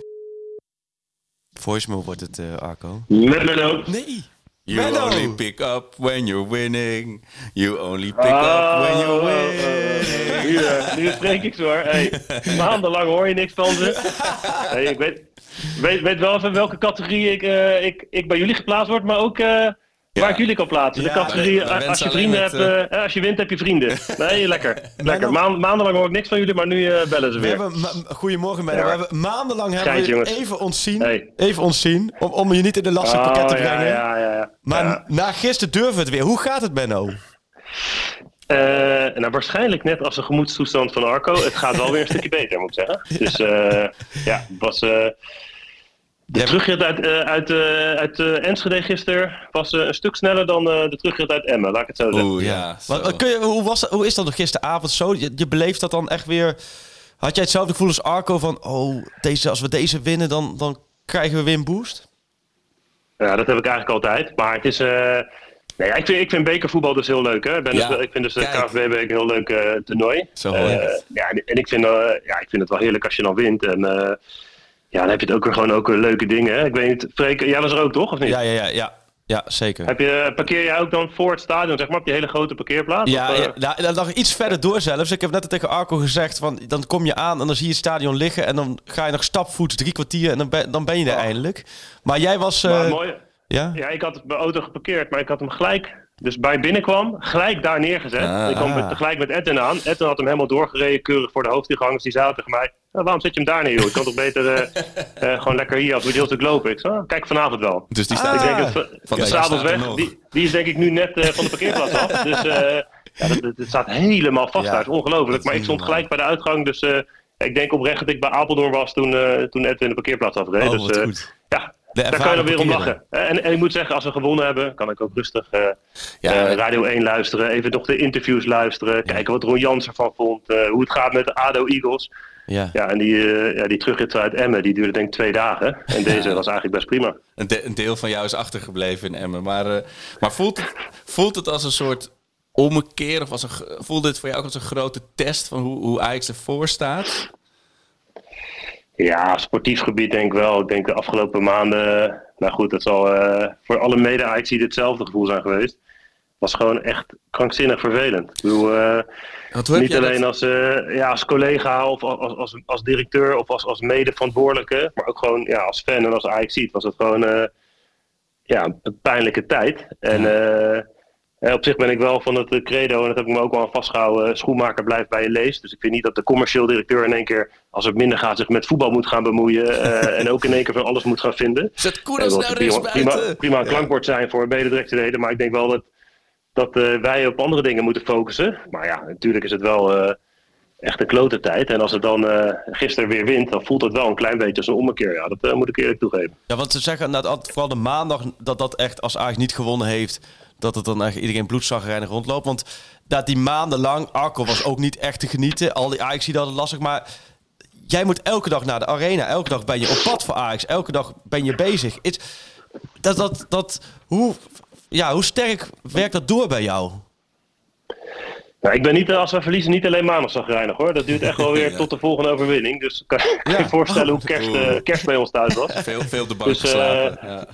Voicemail wordt het, eh, Arco. Met Menno. Nee. You Menno. only pick up when you're winning. You only pick up when you're winning. Nu, eh, nu spreek ik zo hoor. Hey, maandenlang hoor je niks van ze. Hey, ik weet, weet, weet wel even welke categorie ik, eh, ik, ik bij jullie geplaatst word, maar ook eh, waar ik jullie kan plaatsen. De categorie, eh, als je vrienden hebt, met, eh, als je wint heb je vrienden. Nee, lekker. lekker. Maan- maandenlang hoor ik niks van jullie, maar nu eh, bellen ze We weer. hebben, ma- goedemorgen, Menno. Ja. We hebben maandenlang hebben we jongens. even ontzien. Hey. Even ontzien. Om, om je niet in de lastig pakket te Oh, brengen. Ja, ja, ja, ja. Maar Ja. na gisteren durven we het weer. Hoe gaat het, Benno? Eh, nou, waarschijnlijk net als de gemoedstoestand van Arco. Het gaat wel weer een stukje beter, moet ik zeggen. Dus eh, ja, het was... de Ja. terugrit uit, eh, uit, eh, uit eh, Enschede gisteren was eh, een stuk sneller dan eh, de terugrit uit Emmen, laat ik het zo zeggen. Oeh, ja. zo. Kun je, hoe, was dat, hoe is dat nog gisteravond zo? Je, je beleeft dat dan echt weer... Had jij hetzelfde gevoel als Arco van... Oh, deze, als we deze winnen, dan, dan krijgen we weer een boost? Ja, dat heb ik eigenlijk altijd. Maar het is... eh, nee, ik, vind, ik vind bekervoetbal dus heel leuk. Hè? Ik, ben Ja, dus, ik vind dus de. KVB een heel leuk eh, toernooi. Zo het. ja, en ik vind, eh, ja, ik vind het wel heerlijk als je dan wint. En eh, ja, dan heb je het ook weer gewoon ook weer leuke dingen. Hè? Ik weet niet, Freek, jij was er ook toch, of niet? Ja, ja, ja, ja. Ja, zeker. Heb je, parkeer jij ook dan voor het stadion, zeg maar, op die hele grote parkeerplaats? Ja, Of, eh, ja nou, lag iets verder door zelfs. Ik heb net tegen Arco gezegd, van, dan kom je aan en dan zie je het stadion liggen... en dan ga je nog stapvoets drie kwartier en dan ben, dan ben je er eindelijk. Maar jij was... maar eh, mooi. ja? Ja, ik had mijn auto geparkeerd, maar ik had hem gelijk, dus bij binnenkwam, gelijk daar neergezet. Ah. ik kwam met, tegelijk met Edwin aan. Edwin had hem helemaal doorgereden, keurig voor de hoofdingang. Dus die zei tegen mij, "Nou, waarom zet je hem daar neer, joh? Ik kan toch beter eh, eh, gewoon lekker hier, als we heel stuk lopen. Ik zei, "Oh, kijk vanavond wel. Dus die Ah. staat Ik denk Ah. dat Van s'avonds weg, die, die is denk ik nu net eh, van de parkeerplaats af. Dus ja, dat, dat, dat staat helemaal vast Ja, daar. Het is ongelooflijk. Maar ik stond gelijk bij de uitgang, dus ik denk oprecht dat ik bij Apeldoorn was toen, toen Edwin de parkeerplaats afreed. Oh, dus, ja, daar kan je dan weer om lachen. En, en ik moet zeggen, als we gewonnen hebben, kan ik ook rustig eh, Ja, eh, Radio 1 luisteren. Even nog de interviews luisteren. Kijken wat Ron Jans ervan vond. eh, hoe het gaat met de ADO Eagles. Ja. Ja, en die, eh ja, die terugrit uit Emmen, die duurde denk ik twee dagen. En deze was eigenlijk best prima. Een, de- een deel van jou is achtergebleven in Emmen. Maar, eh, maar voelt, het, voelt het als een soort ommekeer? Of als een, voelde het voor jou ook als een grote test van hoe, hoe Ajax ervoor staat? Ja, sportief gebied denk ik wel. Ik denk de afgelopen maanden... Nou goed, dat zal eh, voor alle mede ajax hetzelfde gevoel zijn geweest. was gewoon echt krankzinnig vervelend. Ik bedoel, heb niet alleen dat- als, eh, ja, als collega of als, als, als directeur of als, als mede-verantwoordelijke, maar ook gewoon ja, als fan en als ajax was het gewoon ja, een pijnlijke tijd. En op zich ben ik wel van het eh, credo, en dat heb ik me ook wel aan vastgehouden, schoenmaker blijft bij je leest. Dus ik vind niet dat de commercieel directeur in één keer, als het minder gaat, zich met voetbal moet gaan bemoeien eh, en ook in één keer van alles moet gaan vinden. Zet Eh, wat nou prima, rechts prima, buiten. prima een klankbord zijn voor mededirectheden, maar ik denk wel dat, dat eh, wij op andere dingen moeten focussen. Maar ja, natuurlijk is het wel eh, echt een klote tijd. En als het dan eh, gisteren weer wint, dan voelt het wel een klein beetje als een ommekeer. Ja, dat eh, moet ik eerlijk toegeven. Ja, want ze zeggen nou, dat vooral de maandag dat dat echt als Ajax niet gewonnen heeft, dat het dan echt iedereen bloedzagrijnig rondloopt. Want dat die maandenlang, Arco was ook niet echt te genieten. Al die Ajax die hadden lastig, maar jij moet elke dag naar de arena. Elke dag ben je op pad voor Ajax. Elke dag ben je bezig. Is, dat, dat, dat, hoe, ja, hoe sterk werkt dat door bij jou? Nou, ik ben niet, eh, als we verliezen, niet alleen maandag hoor. Dat duurt echt wel weer Ja. tot de volgende overwinning. Dus kan je kan je voorstellen hoe kerst, eh, kerst bij ons thuis was. Veel, veel op de bank Dus, eh, ja.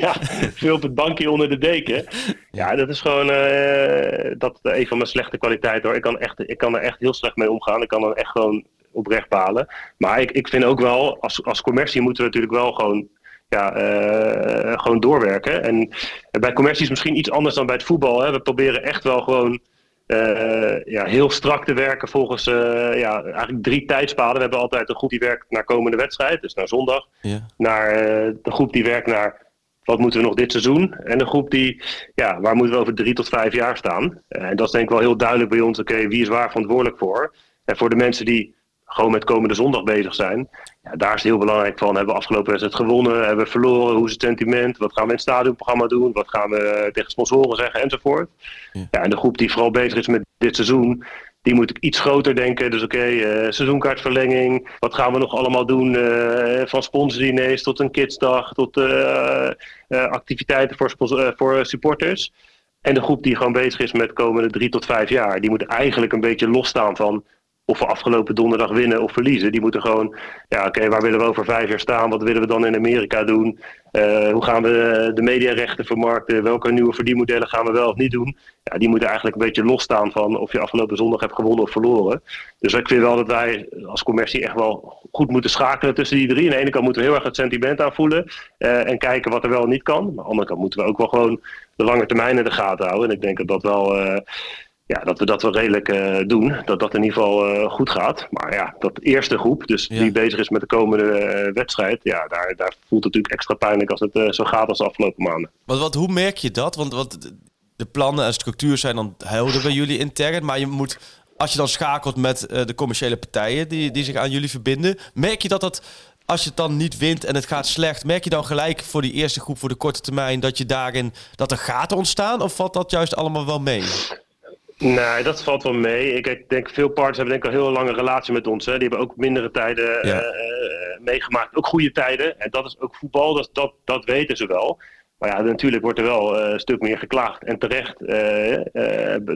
ja, veel op het bankje onder de deken. Ja, dat is gewoon eh, dat een van mijn slechte kwaliteiten hoor. Ik kan, echt, ik kan er echt heel slecht mee omgaan. Ik kan er echt gewoon oprecht balen. Maar ik, ik vind ook wel, als, als commercie moeten we natuurlijk wel gewoon, ja, eh, gewoon doorwerken. En bij commercie is misschien iets anders dan bij het voetbal. Hè. We proberen echt wel gewoon eh, ja, heel strak te werken volgens eh, ja, eigenlijk drie tijdspalen. We hebben altijd een groep die werkt naar komende wedstrijd, dus naar zondag Ja. naar eh, de groep die werkt naar wat moeten we nog dit seizoen. En de groep die, ja, waar moeten we over drie tot vijf jaar staan. En dat is denk ik wel heel duidelijk bij ons, oké, wie is waar verantwoordelijk voor. En voor de mensen die gewoon met komende zondag bezig zijn, Ja, daar is het heel belangrijk van. Hebben we afgelopen wedstrijd gewonnen? Hebben we verloren? Hoe is het sentiment? Wat gaan we in het stadionprogramma doen? Wat gaan we tegen sponsoren zeggen? Enzovoort. Ja. en de groep die vooral bezig is met dit seizoen, die moet iets groter denken. Dus oké, eh, seizoenkaartverlenging. Wat gaan we nog allemaal doen? eh, van sponsordiners tot een kidsdag, tot eh, eh, activiteiten voor, eh, voor supporters. En de groep die gewoon bezig is met de komende drie tot vijf jaar, die moet eigenlijk een beetje losstaan van of we afgelopen donderdag winnen of verliezen. Die moeten gewoon, ja oké, waar willen we over vijf jaar staan? Wat willen we dan in Amerika doen? Eh, hoe gaan we de mediarechten vermarkten? Welke nieuwe verdienmodellen gaan we wel of niet doen? Ja, die moeten eigenlijk een beetje losstaan van of je afgelopen zondag hebt gewonnen of verloren. Dus ik vind wel dat wij als commercie echt wel goed moeten schakelen tussen die drie. Aan de ene kant moeten we heel erg het sentiment aanvoelen eh, en kijken wat er wel en niet kan. Maar aan de andere kant moeten we ook wel gewoon de lange termijn in de gaten houden. En ik denk dat dat wel... eh, ja, dat we dat wel redelijk eh, doen. Dat dat in ieder geval eh, goed gaat. Maar ja, dat eerste groep, dus Ja. die bezig is met de komende eh, wedstrijd. Ja, daar, daar voelt het natuurlijk extra pijnlijk als het zo gaat als de afgelopen maanden. Want, wat, hoe merk je dat? Want, want de- plannen en structuur zijn dan helder bij jullie intern. Maar je moet, als je dan schakelt met de commerciële partijen die, die zich aan jullie verbinden. Merk je dat dat, als je het dan niet wint en het gaat slecht. Merk je dan gelijk voor die eerste groep, voor de korte termijn, dat je daarin, dat er gaten ontstaan? Of valt dat juist allemaal wel mee? Nee, dat valt wel mee. Ik, denk veel partners hebben denk ik al heel lange relatie met ons. Hè. Die hebben ook mindere tijden eh, Ja. eh, meegemaakt. Ook goede tijden. En dat is ook voetbal, dat, dat, dat weten ze wel. Maar ja, natuurlijk wordt er wel eh, een stuk meer geklaagd. En terecht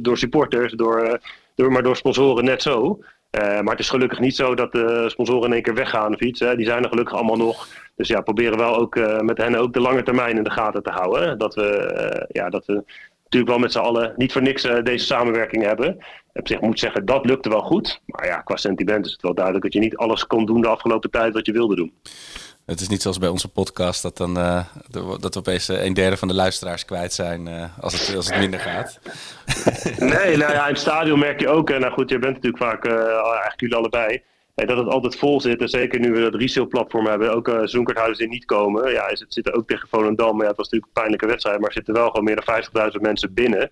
door supporters, door, door, maar door sponsoren net zo. Maar het is gelukkig niet zo dat de sponsoren in één keer weggaan of iets. Hè. Die zijn er gelukkig allemaal nog. Dus ja, proberen wel ook met hen ook de lange termijn in de gaten te houden. hè. Dat we, ja, dat we natuurlijk wel met z'n allen niet voor niks eh, deze samenwerking hebben. Op zich moet zeggen, dat lukte wel goed. Maar ja, qua sentiment is het wel duidelijk dat je niet alles kon doen de afgelopen tijd wat je wilde doen. Het is niet zoals bij onze podcast dat, dan, eh, dat we opeens eh, een derde van de luisteraars kwijt zijn als, het, als het minder gaat. Nee, nou ja, in het stadion merk je ook, nou goed, je bent natuurlijk vaak, eigenlijk jullie allebei, dat het altijd vol zit. En zeker nu we dat resale-platform hebben, ook uh, zoenkaarthouders die niet komen. Ja, is het zitten ook tegen Volendam. Maar ja, het was natuurlijk een pijnlijke wedstrijd, maar er zitten wel gewoon meer dan 50.000 mensen binnen.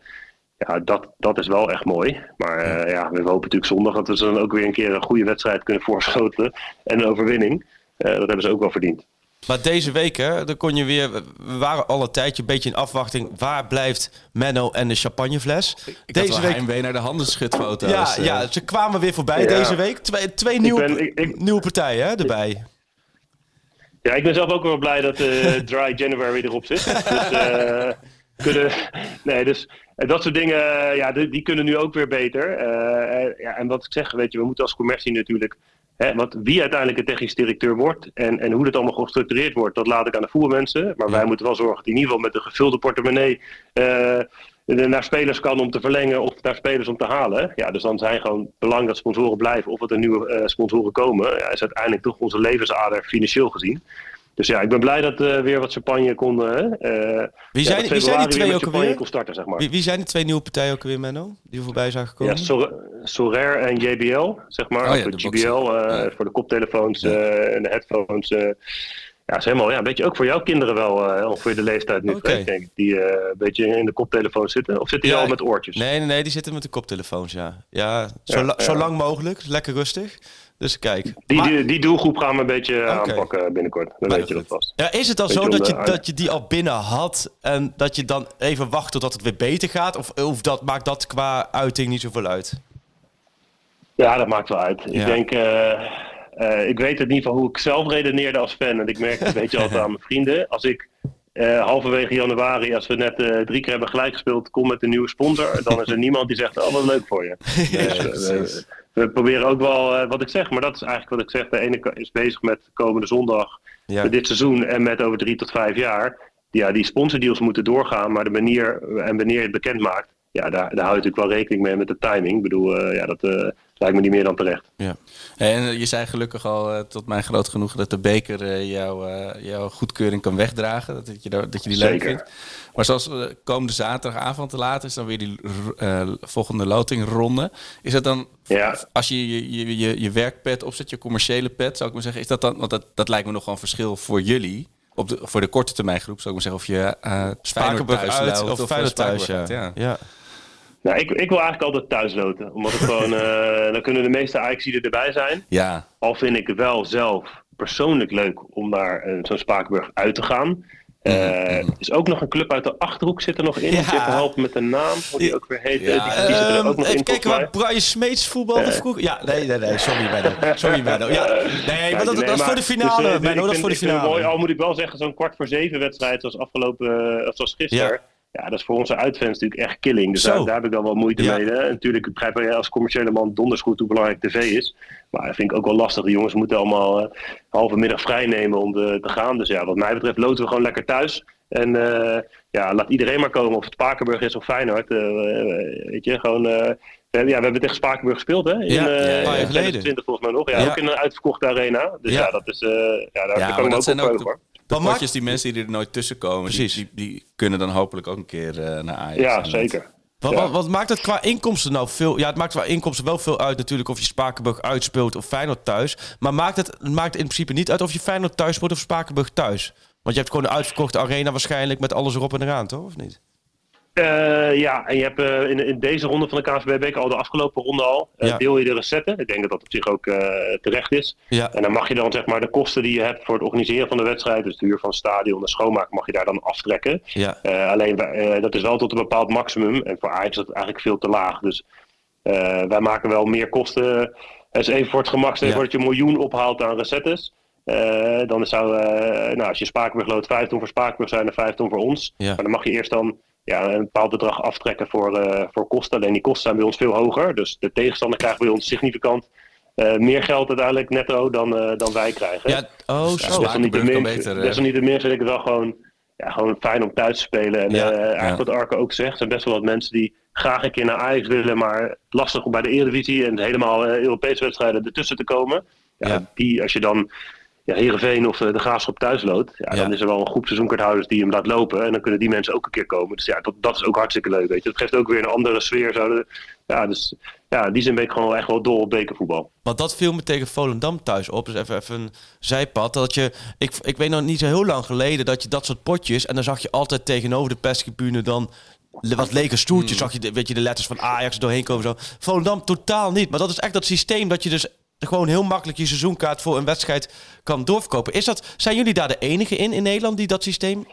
Ja, dat, dat is wel echt mooi. Maar eh, ja, we hopen natuurlijk zondag dat we ze dan ook weer een keer een goede wedstrijd kunnen voorschotelen. En een overwinning. Eh, dat hebben ze ook wel verdiend. Maar deze week, hè, dan kon je weer. We waren al een tijdje een beetje in afwachting. Waar blijft Menno en de champagnefles? Ik deze had wel heimwee naar de handenschutfoto's. Ja, eh. ja, ze kwamen weer voorbij Ja. deze week. Twee, twee nieuwe, ben- ik- ik- nieuwe partijen hè, erbij. Ja, ik ben zelf ook wel blij dat eh, Dry January erop zit. Dus, eh, kunnen, nee, dus dat soort dingen, ja, die, die kunnen nu ook weer beter. Ja, en wat ik zeg, weet je, we moeten als commercie natuurlijk... Hè, want wie uiteindelijk een technisch directeur wordt en, en hoe dat allemaal gestructureerd wordt, dat laat ik aan de voermensen. Maar wij moeten wel zorgen dat in ieder geval met een gevulde portemonnee eh, naar spelers kan om te verlengen of naar spelers om te halen. Ja, dus dan zijn gewoon belang dat sponsoren blijven of dat er nieuwe eh, sponsoren komen. Ja, is uiteindelijk toch onze levensader financieel gezien. Dus ja, ik ben blij dat eh weer wat champagne kon. eh, eh, Wie ja, zijn, wie zijn die twee ook alweer? kon starten, zeg maar. Wie, wie zijn die twee nieuwe partijen ook alweer, Menno? Die voorbij zijn Ja, gekomen? Sor- Sorare en JBL, zeg maar. Oh ja, Of de GBL, eh, Ja. voor de koptelefoons eh, en de headphones. eh. ja, is helemaal, ja, een beetje ook voor jouw kinderen wel, eh ongeveer de leeftijd nu, Oké. Freek, denk ik. Die eh, een beetje in de koptelefoon zitten. Of zitten die Ja, al met oortjes? Nee, nee, nee, die zitten met de koptelefoons, ja. Ja, zo, Ja, la- zo ja. lang mogelijk. Lekker rustig. Dus kijk. Die, Maar- die, die doelgroep gaan we een beetje aanpakken binnenkort. Dan Maar weet je dat vast. Ja, is het dan Beetje zo dat de- je, dat je die al binnen had en dat je dan even wacht totdat het weer beter gaat? Of, of dat, maakt dat qua uiting niet zoveel uit? Ja, dat maakt wel uit. Ja. Ik denk, eh, eh, ik weet in ieder geval hoe ik zelf redeneerde als fan. En ik merk het een beetje altijd aan mijn vrienden. Als ik eh, halverwege januari, als we net eh, drie keer hebben gelijk gespeeld, kom met een nieuwe sponsor, dan is er niemand die zegt, oh wat leuk voor je. Dus, eh, we, proberen ook wel eh, wat ik zeg, maar dat is eigenlijk wat ik zeg. De ene is bezig met komende zondag, Ja. met dit seizoen en met over drie tot vijf jaar. Ja, die sponsordeals moeten doorgaan, maar de manier en wanneer je het bekend maakt, ja, daar, daar hou je natuurlijk wel rekening mee met de timing. Ik bedoel, eh, ja, dat eh, lijkt me niet meer dan terecht. Ja. En eh, je zei gelukkig al, eh, tot mijn groot genoegen, dat de beker eh, jouw, eh, jouw goedkeuring kan wegdragen. Dat je, daar- dat je die leuk Zeker. vindt. Maar zoals komende zaterdagavond te laat is dan weer die eh, volgende lotingronde. Is dat dan, Ja. als je je, je, je, je werkpad opzet, je commerciële pad, zou ik maar zeggen, is dat dan, want dat, dat lijkt me nog wel een verschil voor jullie. Op de, voor de korte termijn groep zou ik maar zeggen. Of je uh, Spakenburg thuis uit loopt of Feyenoord thuis, ja. Ja. Nou, ik, ik wil eigenlijk altijd thuis loten. Omdat het gewoon, eh, dan kunnen de meeste ajax erbij zijn. Ja, Al vind ik wel zelf persoonlijk leuk om naar eh, zo'n Spakenburg uit te gaan. Er is ook nog een club uit de Achterhoek zit er nog in. Ja. Even helpen met de naam, hoe die ook weer heet. Ja, die, Ehm, ook nog even in, kijken waar. Brian Smeets voetbalde vroeger. Ja, nee, nee, nee. Sorry, Benno. Sorry, Benno. Ja, nee, maar dat, Nee, dat is voor de finale, dus, Benno. ik Dat is voor de ik finale. mooi, al moet ik wel zeggen, zo'n kwart voor zeven wedstrijd zoals afgelopen, zoals gisteren. Ja. Dat is voor onze uitfans natuurlijk echt killing. Dus daar, daar heb ik dan wel moeite Ja. mee. Hè. Natuurlijk ik begrijp je als commerciële man donders goed hoe belangrijk tv is. Maar dat vind ik ook wel lastig. De jongens moeten allemaal eh, halve middag vrij nemen om de- te gaan. Dus ja, wat mij betreft loten we gewoon lekker thuis. En eh, ja, laat iedereen maar komen. Of het Spakenburg is of Feyenoord. eh, eh, weet je, gewoon... eh, we, hebben, ja, we hebben tegen Spakenburg gespeeld, hè? In, Ja, eh, een paar jaar geleden. 2020 volgens mij nog. Ja, Ja. ook in een uitverkochte arena. Dus Ja. ja, dat is... eh, ja, daar, Ja, kan ik me ook zijn op ook hoor. De die mensen die er nooit tussen komen, die, die, die kunnen dan hopelijk ook een keer eh, naar Ajax. Ja, zeker. Wat, Ja. wat, wat maakt het qua inkomsten nou veel? Ja, het maakt qua inkomsten wel veel uit natuurlijk of je Spakenburg uitspeelt of Feyenoord thuis. Maar maakt het, het maakt in principe niet uit of je Feyenoord thuis speelt of Spakenburg thuis? Want je hebt gewoon een uitverkochte arena waarschijnlijk met alles erop en eraan, toch? Of niet? Eh, ja, en je hebt eh, in, in deze ronde van de KNVB-beker al de afgelopen ronde al. eh, Ja. Deel je de recetten. Ik denk dat dat op zich ook terecht is. Ja. En dan mag je dan zeg maar de kosten die je hebt voor het organiseren van de wedstrijd, dus de huur van het stadion, de schoonmaak, mag je daar dan aftrekken. Ja. Alleen dat is wel tot een bepaald maximum. En voor Ajax is dat eigenlijk veel te laag. Dus wij maken wel meer kosten. Dus even voor het gemak, stel je Ja. voor dat je een miljoen ophaalt aan recettes. Dan zou, nou, als je Spakenburg loodt, 5 ton voor Spakenburg zijn er 5 ton voor ons. Maar dan mag je eerst dan ja, een bepaald bedrag aftrekken voor, eh, voor kosten. Alleen die kosten zijn bij ons veel hoger. Dus de tegenstander krijgt bij ons significant eh, meer geld uiteindelijk netto dan, eh, dan wij krijgen. Ja, oh, Ja, zo. Desalniettemin beter, desalniettemin vind ik het wel gewoon, ja, gewoon fijn om thuis te spelen. En Ja, eh, eigenlijk ja. wat Arke ook zegt, er zijn best wel wat mensen die graag een keer naar Ajax willen, maar lastig om bij de Eredivisie en helemaal Europese wedstrijden ertussen te komen. Ja, Ja. Die, als je dan ja, Heerenveen of eh, de Graafschap thuis loodt, ja, Ja. dan is er wel een groep seizoenkaarthouders die hem laat lopen. En dan kunnen die mensen ook een keer komen. Dus ja, dat, dat is ook hartstikke leuk. Weet je. Dat geeft ook weer een andere sfeer. Zouden, ja, dus ja, die zin ben ik gewoon echt wel dol op bekervoetbal. Want dat viel me tegen Volendam thuis op. Dus even, even een zijpad. Dat je, ik, ik weet nog niet zo heel lang geleden dat je dat soort potjes. En dan zag je altijd tegenover de perstribune dan wat lege stoeltjes. Zag je de, weet je, de letters van Ajax doorheen komen. Zo. Volendam totaal niet. Maar dat is echt dat systeem dat je dus gewoon heel makkelijk je seizoenkaart voor een wedstrijd kan doorverkopen. Is dat, zijn jullie daar de enige in in Nederland die dat systeem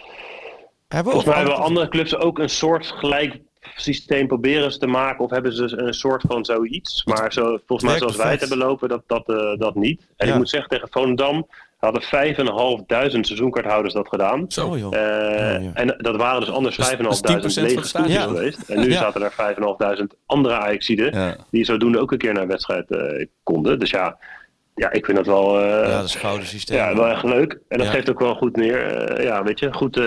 hebben? Volgens mij Of- hebben andere clubs ook een soort gelijk systeem proberen ze te maken. Of hebben ze een soort van zoiets. Maar zo, volgens mij zoals wij het hebben lopen, dat, dat, eh, dat niet. En Ja. ik moet zeggen, tegen Volendam hadden 5.500 seizoenkaarthouders dat gedaan. Zo. Oh, joh. Oh, ja. En dat waren dus anders Dat is- 5.500 dat is 10% van lege stoeltjes Ja. geweest. En nu zaten er 5.500 andere Ajaxiden Ja. die zodoende ook een keer naar een wedstrijd eh, konden. Dus ja, ja, ik vind dat wel... eh, ja, dat is gouden systeem. ja, wel echt leuk. En dat geeft ook wel goed neer. ja, weet je, goed,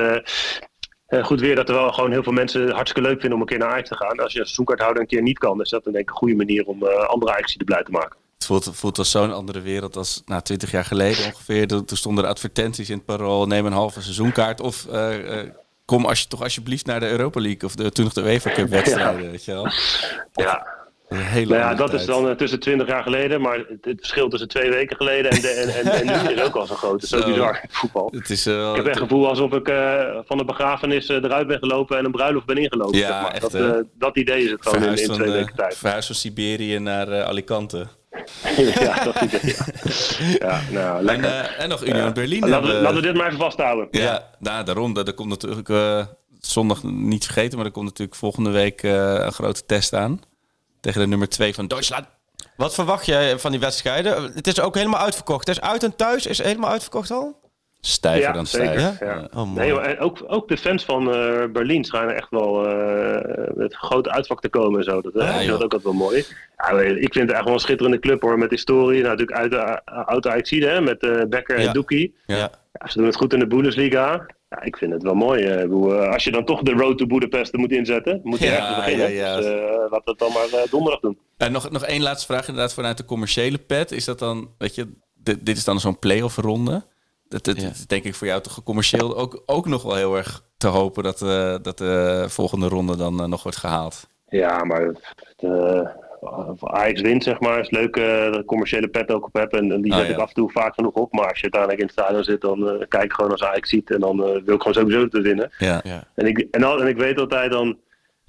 goed weer dat er wel gewoon heel veel mensen het hartstikke leuk vinden om een keer naar Ajax te gaan. Als je als seizoenkaarthouder een keer niet kan, is dat denk ik een goede manier om eh, andere Ajax blij te maken. Het voelt, voelt als zo'n andere wereld als nou, 20 jaar geleden ongeveer. Toen stonden er advertenties in het parool. Neem een halve seizoenkaart. Of eh, eh, kom als je, toch alsjeblieft naar de Europa League. Of de, toen nog de UEFA Cup wedstrijden. Weet je wel. Ja, hele nou ja, dat is dan eh, tussen 20 jaar geleden, maar het, verschil tussen twee weken geleden en, de, en, en, en nu is ook al zo groot. Het is zo bizar, voetbal. Het is, Ik heb echt het gevoel alsof ik van een begrafenis eruit ben gelopen en een bruiloft ben ingelopen. Ja, zeg maar. echt, dat, dat idee is het gewoon in, van, twee eh, weken tijd. verhuisd van Siberië naar Alicante. ja, dat idee. Ja, ja nou, En, lekker. eh, en nog Union Berlin. laten, we, hebben- laten we dit maar even vasthouden. Ja, nou, daarom. Er komt natuurlijk eh, zondag niet vergeten, maar er komt natuurlijk volgende week eh, een grote test aan. Tegen de nummer 2 van Duitsland. Wat verwacht jij van die wedstrijden? Het is ook helemaal uitverkocht. Het is uit en thuis is helemaal uitverkocht al? Stijver Ja, dan zeker. stijf. Ja. Oh. Nee, joh, en ook, ook de fans van eh, Berlin schijnen echt wel eh, met grote uitvak te komen en zo. Dat, eh, Ja, ik vind joh. dat ook altijd wel mooi. Ja, ik vind het echt wel een schitterende club hoor, met historie. Nou, natuurlijk uit de uh, oude Ajaxide, hè, met eh Becker Ja. en Doekie. Ja. Ja, ze doen het goed in de Bundesliga. Ja, ik vind het wel mooi. als je dan toch de road to Budapest er moet inzetten, moet je Ja, ergens beginnen. ja, ja. Dus eh, laten we het dan maar eh, donderdag doen. En nog, nog één laatste vraag, inderdaad, vanuit de commerciële pet. Is dat dan, weet je, dit, dit is dan zo'n play-off ronde. Dat, dat, Ja. dat is denk ik voor jou toch commercieel ook, ook nog wel heel erg te hopen dat, eh, dat de volgende ronde dan eh, nog wordt gehaald. Ja, maar de, Ajax wint, zeg maar. Is leuk eh, dat ik commerciële pet ook op heb. En, en die Ah, zet ja. ik af en toe vaak genoeg op. Maar als je uiteindelijk in het stadion zit, dan eh, kijk ik gewoon als Ajax ziet. En dan eh, wil ik gewoon sowieso te winnen. Ja. Ja. En ik, en, al, en ik weet altijd dan...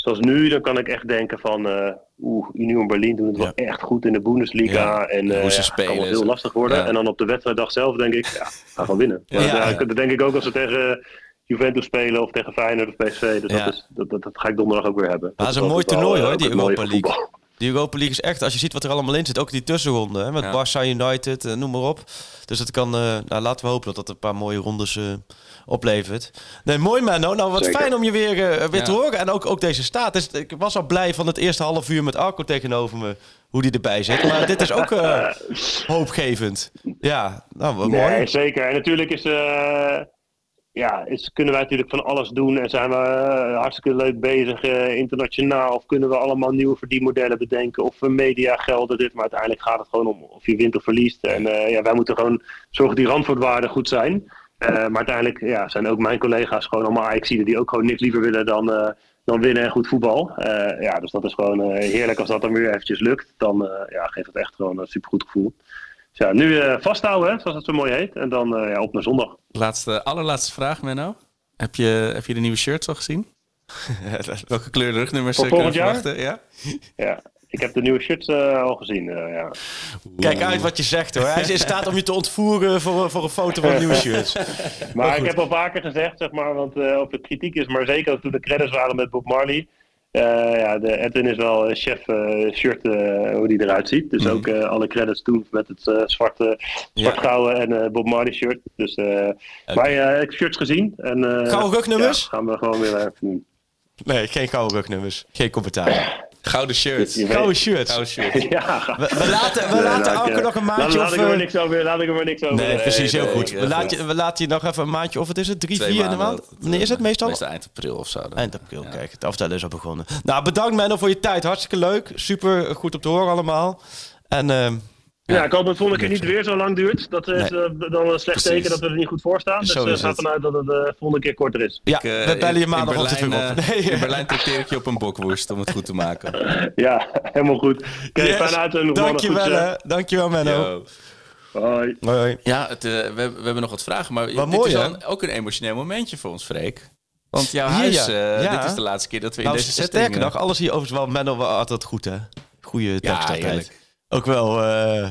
zoals nu, dan kan ik echt denken van... eh Oeh, Union Berlin doet het wel echt goed in de Bundesliga. Ja, En eh hoe ze ja, het kan wel spelen. heel lastig worden. Ja. En dan op de wedstrijddag zelf denk ik, ja, ga gewoon winnen. Maar, ja, ja, ja. Dat denk ik ook als we tegen Juventus spelen of tegen Feyenoord of PSV. Dus Ja. dat, is, dat, dat, dat ga ik donderdag ook weer hebben. dat is een mooi toernooi, eh, hoor, die Europa League. voetbal. Die Europa League is echt, als je ziet wat er allemaal in zit, ook die tussenronde, hè, met Ja. Barça United, eh, noem maar op. Dus dat kan, eh, nou, laten we hopen dat dat een paar mooie rondes eh, oplevert. Nee, mooi Menno. Nou, wat Zeker. fijn om je weer, eh, weer te horen. En ook, ook deze staat. Dus, ik was al blij van het eerste half uur met Arco tegenover me, hoe die erbij zit. Maar dit is ook eh, hoopgevend. Ja, nou, wat Nee, mooi. zeker. En natuurlijk is, eh, ja, is, kunnen wij natuurlijk van alles doen. En zijn we hartstikke leuk bezig internationaal. Of kunnen we allemaal nieuwe verdienmodellen bedenken. Of media gelden dit. Maar uiteindelijk gaat het gewoon om of je wint of verliest. En eh, ja, wij moeten gewoon zorgen dat die randvoorwaarden goed zijn. Eh, maar uiteindelijk ja, zijn ook mijn collega's gewoon allemaal Ajaxiden die ook gewoon niks liever willen dan, eh, dan winnen en goed voetbal. Eh, ja, dus dat is gewoon eh, heerlijk als dat dan weer eventjes lukt. Dan eh, ja, geeft het echt gewoon een supergoed gevoel. Dus ja, nu eh, vasthouden, hè, zoals het zo mooi heet. En dan eh, ja, op naar zondag. Laatste, allerlaatste vraag, Menno. Heb je, heb je de nieuwe shirts al gezien? Welke kleur we volgend verwachten? Ja? Ja, ik heb de nieuwe shirts eh, al gezien. eh, ja. Kijk uit wat je zegt hoor. Hij is in staat om je te ontvoeren voor, voor een foto van nieuwe shirts. Maar ik heb al vaker gezegd, zeg maar, want eh of het kritiek is, maar zeker ook toen de credits waren met Bob Marley. eh, ja, de Edwin is wel eh, chef eh, shirt, eh, hoe die eruit ziet. Dus ook eh, alle credits toen met het eh, zwarte, zwart-gouden en eh, Bob Marley shirt. Dus eh maar eh, ik heb shirts gezien. En, eh, Gouden rugnummers? Ja, gaan we gewoon weer even doen. Nee, geen gouden rugnummers. Geen commentaar. Gouden. Je weet- Gouden shirts. Gouden shirts. Ja, We, we laten, we Nee, laten nog een maandje laat of... ik er maar eh, niks over. Laat ik er maar niks over. Nee, precies, heel nee, goed. We goed. laten, je, we laten je nog even een maandje, of wat is het? Drie, Twee vier in de maand? Wanneer is het meestal? Meestal eind april of zo. dan. Eind april, kijk. Het afstellen is al begonnen. Nou, bedankt Menno voor je tijd. Hartstikke leuk. Super goed om te horen allemaal. En ehm, Ja, ik hoop dat het volgende keer niet weer zo lang duurt. Dat is Nee. eh, dan een slecht Precies. teken dat we er niet goed voor staan. Dus Zo eh, is ga het. vanuit dat het de volgende keer korter is. ja, Ik, eh, we bellen je maandag altijd weer op. eh, Nee. In Berlijn trakteer ik je op een bokworst om het goed te maken. Ja, helemaal goed. Oké, Yes. nog, mannen. Dankjewel, Goed, hè. Dankjewel, Menno. Yo. eh, Hoi. Ja, het, eh, we, hebben- we hebben nog wat vragen, maar Wat dit mooi, is een- ook een emotioneel momentje voor ons, Freek. Want jouw huis, ja. eh, Ja. dit is de laatste keer dat we in Nou, deze setting... sterker eh, nog, alles hier overigens wel Menno wel altijd goed, hè? Goeie tekst altijd. Ook wel, eh,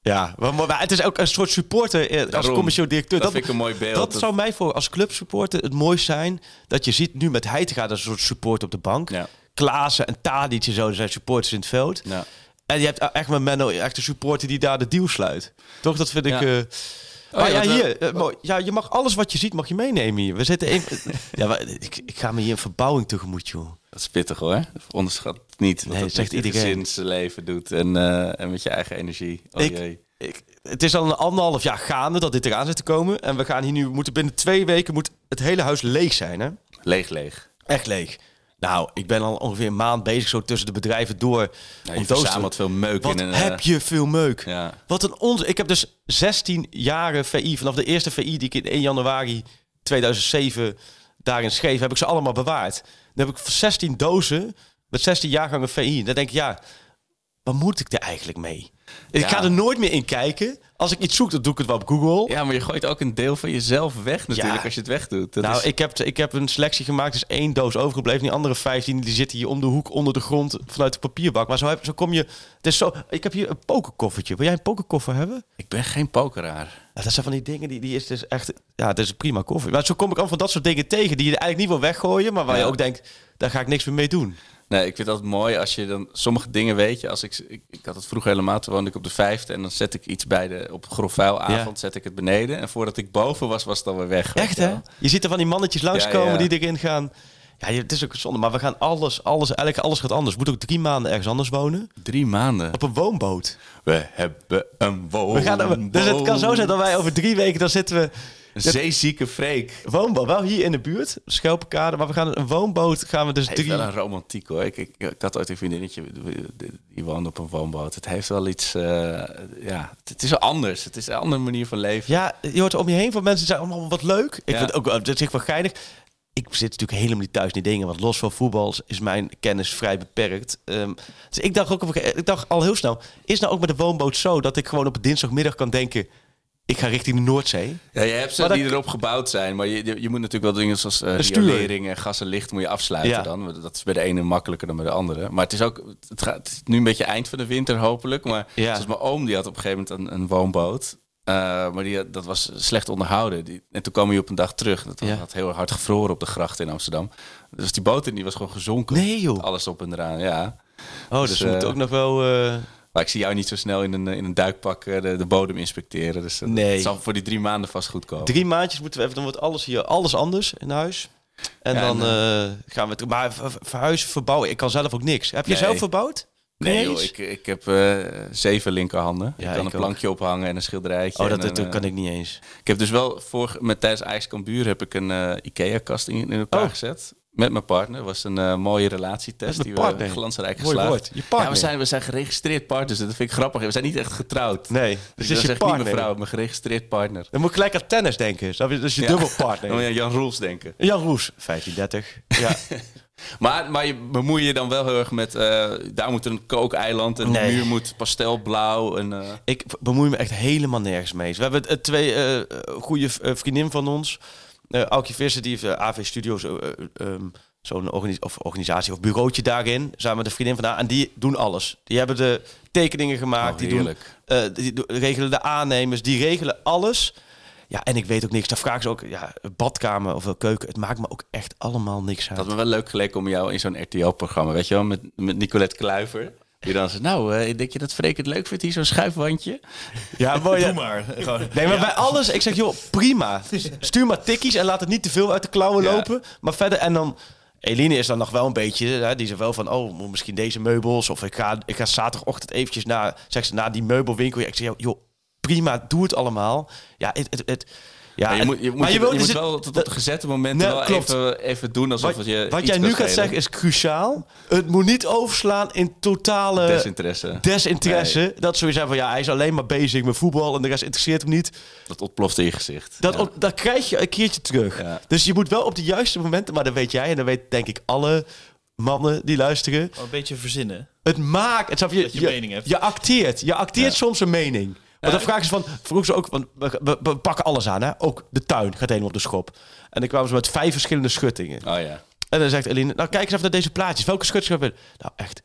ja. Maar, het is ook een soort supporter eh, als Daarom. commercieel directeur. Dat vind ik een mooi beeld. Dat Dat- zou mij voor als clubsupporter het mooist zijn. Dat je ziet nu met Heitinga, dat is een soort support op de bank. Ja. Klaassen en Tadic en zo, zijn supporters in het veld. Ja. En je hebt echt met Menno echt een supporter die daar de deal sluit. Toch, dat vind ik... Ja. Eh, Oh, maar ja, hier, eh, mooi. ja, je mag alles wat je ziet, mag je meenemen hier. We zitten even... ja, maar ik, ik ga me hier een verbouwing tegemoet, joh. Dat is pittig hoor. Onderschat niet wat Nee, het zegt met je iedereen. gezinsleven doet en, eh, en met je eigen energie. Oh Ik- jee. Ik, het is al een anderhalf jaar gaande dat dit eraan zit te komen. En we gaan hier nu, moeten binnen twee weken moet het hele huis leeg zijn, hè? Leeg, leeg. Echt leeg. Nou, ik ben al ongeveer een maand bezig zo tussen de bedrijven door. Ja, om te- verzamelt veel meuk Wat in een... eh, heb je veel meuk. Ja. Wat een ons. Ik heb dus 16 jaren VI. Vanaf de eerste VI die ik in 1 januari 2007 daarin schreef, heb ik ze allemaal bewaard. Dan heb ik 16 dozen met 16 jaargangen VI. Dan denk ik, ja, wat moet ik er eigenlijk mee? Ik Ja. ga er nooit meer in kijken. Als ik iets zoek, dan doe ik het wel op Google. Ja, maar je gooit ook een deel van jezelf weg natuurlijk Ja. als je het wegdoet. Dat nou, is... ik, heb, ik heb een selectie gemaakt. Er is één doos overgebleven. Die andere 15 die zitten hier om de hoek onder de grond vanuit de papierbak. Maar zo, heb, zo kom je. Het is zo, ik heb hier een pokerkoffertje. Wil jij een pokerkoffer hebben? Ik ben geen pokeraar. Ja, dat zijn van die dingen die, die is dus echt. Ja, het is een prima koffer. Maar zo kom ik allemaal van dat soort dingen tegen die je eigenlijk niet wil weggooien, maar waar je ook denkt, daar ga ik niks meer mee doen. Nee, ik vind dat mooi als je dan sommige dingen weet je. Als ik, ik, ik had het vroeger helemaal, toen woonde ik op de vijfde en dan zet ik iets bij de op grofvuilavond, Ja. zet ik het beneden en voordat ik boven was, was het alweer weg. Echt hè? Je ziet er van die mannetjes langskomen Ja, ja. die erin gaan. Ja, het is ook zonde, maar we gaan alles, alles, eigenlijk alles gaat anders. We moeten ook drie maanden ergens anders wonen. Drie maanden. Op een woonboot. We hebben een woonboot. We gaan, dus het kan zo zijn dat wij over drie weken, dan zitten we Zeezieke freak. woonboot, wel hier in de buurt, Schelpenkade, maar we gaan een woonboot, gaan we dus Het drie... heeft wel een romantiek hoor. Ik, ik, ik had ooit een vriendinnetje die woonde op een woonboot. Het heeft wel iets, eh, ja, het, het is wel anders. Het is een andere manier van leven. Ja, je hoort om je heen van mensen die zeggen allemaal wat leuk. Ik Ja. vind het ook dat is wel geinig. Ik zit natuurlijk helemaal niet thuis in die dingen, want los van voetbal is mijn kennis vrij beperkt. Ehm, dus ik dacht ook, op ik dacht al heel snel, is nou ook met de woonboot zo dat ik gewoon op een dinsdagmiddag kan denken, ik ga richting de Noordzee. Ja, je hebt ze die dat- erop gebouwd zijn, maar je, je je moet natuurlijk wel dingen zoals uh, riolering en gas en licht moet je afsluiten Ja. dan. Dat is bij de ene makkelijker dan bij de andere. Maar het is ook, het gaat het nu een beetje eind van de winter hopelijk. Maar Ja. zoals mijn oom, die had op een gegeven moment een, een woonboot. Uh, maar die, dat was slecht onderhouden. Die, en toen kwam hij op een dag terug. Dat Ja. had heel hard gevroren op de gracht in Amsterdam. Dus die boot in die was gewoon gezonken. Nee, joh. Alles op en eraan, ja. Oh, dus, Dus, we moeten eh, ook nog wel... eh, Maar ik zie jou niet zo snel in een, in een duikpak eh, de, de bodem inspecteren. Dus dat, Nee. het zal voor die drie maanden vast goed komen. Drie maandjes moeten we even, dan wordt alles hier alles anders in huis. En Ja, dan en, eh, gaan we het. Maar ver- ver- verhuizen, verbouwen. Ik kan zelf ook niks. Heb je Nee. zelf verbouwd? Kun Nee, joh, ik, ik heb eh, zeven linkerhanden. Ja, ik kan ik een plankje ophangen en een schilderijtje. Oh, dat, en dat, een, kan eh, ik niet eens. Ik heb dus wel voor, met tijdens Ajax Cambuur heb ik een eh, Ikea-kast in, in elkaar Oh. gezet. Met mijn partner. was een eh, mooie relatietest die mijn we partner? glansrijk Mooi geslaagd. woord. Je partner. Ja, we zijn, we zijn geregistreerd partners. Dat vind ik grappig. We zijn niet echt getrouwd. Nee, Dus dus dat is je echt niet partner. mijn vrouw, mijn geregistreerd partner. Dan moet ik gelijk aan tennis denken. Dat is dus je Ja. dubbelpartner. Dan moet je Jan Roels denken. Jan Roes, 1530. Ja. Maar, maar je bemoei je dan wel heel erg met... eh, daar moet een kookeiland en Nee. de muur moet pastelblauw. En, eh, ik bemoei me echt helemaal nergens mee. We hebben twee eh goede vriendin van ons. Eh Aukje Visser, die heeft eh, AV Studios... eh, eh, ehm, Zo'n of organisatie of bureautje daarin. Samen met een vriendin van haar. En die doen alles. Die hebben de tekeningen gemaakt. Oh, die, doen, heerlijk. die do- regelen de aannemers. Die regelen alles. Ja, en ik weet ook niks. Dan vragen ze ook, ja, badkamer of keuken. Het maakt me ook echt allemaal niks uit. had me wel leuk geleken om jou in zo'n RTL-programma, weet je wel, met, met Nicolette Kluiver. Die dan zegt, nou, eh, denk je dat Freek het leuk vindt, hier zo'n schuifwandje? Ja, mooi. Doe maar. Gewoon- Nee, maar bij alles, ik zeg, joh, prima. Stuur maar tikkies en laat het niet te veel uit de klauwen Ja. lopen. Maar verder, en dan... Eline is dan nog wel een beetje, hè, die zegt wel van, oh, misschien deze meubels. Of ik ga, ik ga zaterdagochtend eventjes naar, zeg ze, naar die meubelwinkel. Ja, ik zeg, joh, prima, doe het allemaal. Ja, het... het, het ja, Maar je en- moet, je moet, maar je, je moet zit- wel tot op de gezette momenten Nee, wel klopt. even, even doen alsof Wat, het je wat iets jij nu gaat zeggen is cruciaal. Het moet niet overslaan in totale Desinteresse. desinteresse. Dat sowieso van, ja, hij is alleen maar bezig met voetbal en de rest interesseert hem niet. Dat ontploft in je gezicht. Dat, Ja. op- dat krijg je een keertje terug. Ja. Dus je moet wel op de juiste momenten, maar dat weet jij en dat weet denk ik alle mannen die luisteren. Een beetje verzinnen. Het maakt, het, je, Dat je mening hebt. Je acteert, je acteert Ja. soms een mening. Want dan vragen ze van, vroeg ze ook, want we, we- we pakken alles aan, hè? Ook de tuin gaat helemaal op de schop. En dan kwamen ze met vijf verschillende schuttingen. Oh ja. En dan zegt Eline, nou kijk eens even naar deze plaatjes. Welke schutting hebben? Nou echt,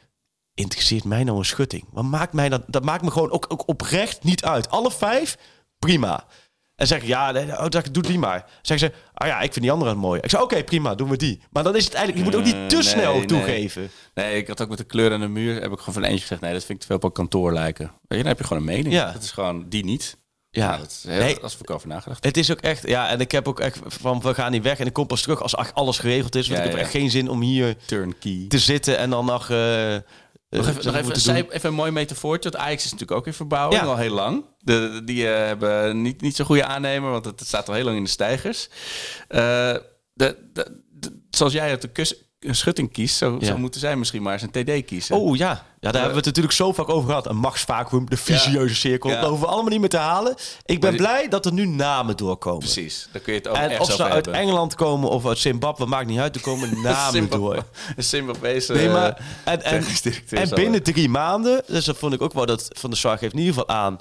interesseert mij nou een schutting? Wat maakt mij dat? Dat maakt me gewoon ook, ook oprecht niet uit. Alle vijf, prima. En zeg ik, ja, oh, doe die maar. Zeggen ze, ah ja, ik vind die andere mooi. Ik zeg, oké, prima, doen we die. Maar dan is het eigenlijk, je moet ook niet te Eh, snel nee, toegeven. Nee, ik had ook met de kleur aan de muur, heb ik gewoon van eentje gezegd, nee, dat vind ik te veel op een kantoor lijken. Weet je, dan heb je gewoon een mening. Ja. Dat is gewoon die niet. Ja, Nou, dat heel, Nee. als ik over nagedacht. het is ook echt, ja, en ik heb ook echt van, we gaan niet weg. En ik kom pas terug als alles geregeld is. Want Ja, ik heb ja. echt geen zin om hier Turnkey. te zitten en dan nog... eh, Nog even, nog even, zij- een mooi metafoortje. Want Ajax is natuurlijk ook in verbouwing Ja. al heel lang. De, die eh, hebben niet, niet zo'n goede aannemer, want het, het staat al heel lang in de stijgers. Eh, de, zoals jij uit de kus, een schutting kiest, zo, Ja. zou moeten zij misschien maar eens een TD kiezen. Oh ja. ja, daar hebben we het natuurlijk zo vaak over gehad. Een machtsvacuum, de visieuze cirkel. Ja. Dat hoeven we allemaal niet meer te halen. Ik ben blij dat er nu namen doorkomen. Precies, daar kun je het ook En of ze nou uit. Engeland komen of uit Zimbabwe, maakt niet uit. Er komen namen Zimbabwe. door. De Zimbabweese Nee, maar, eh, en, en, binnen drie maanden, dus dat vond ik ook wel dat Van de Sar geeft in ieder geval aan,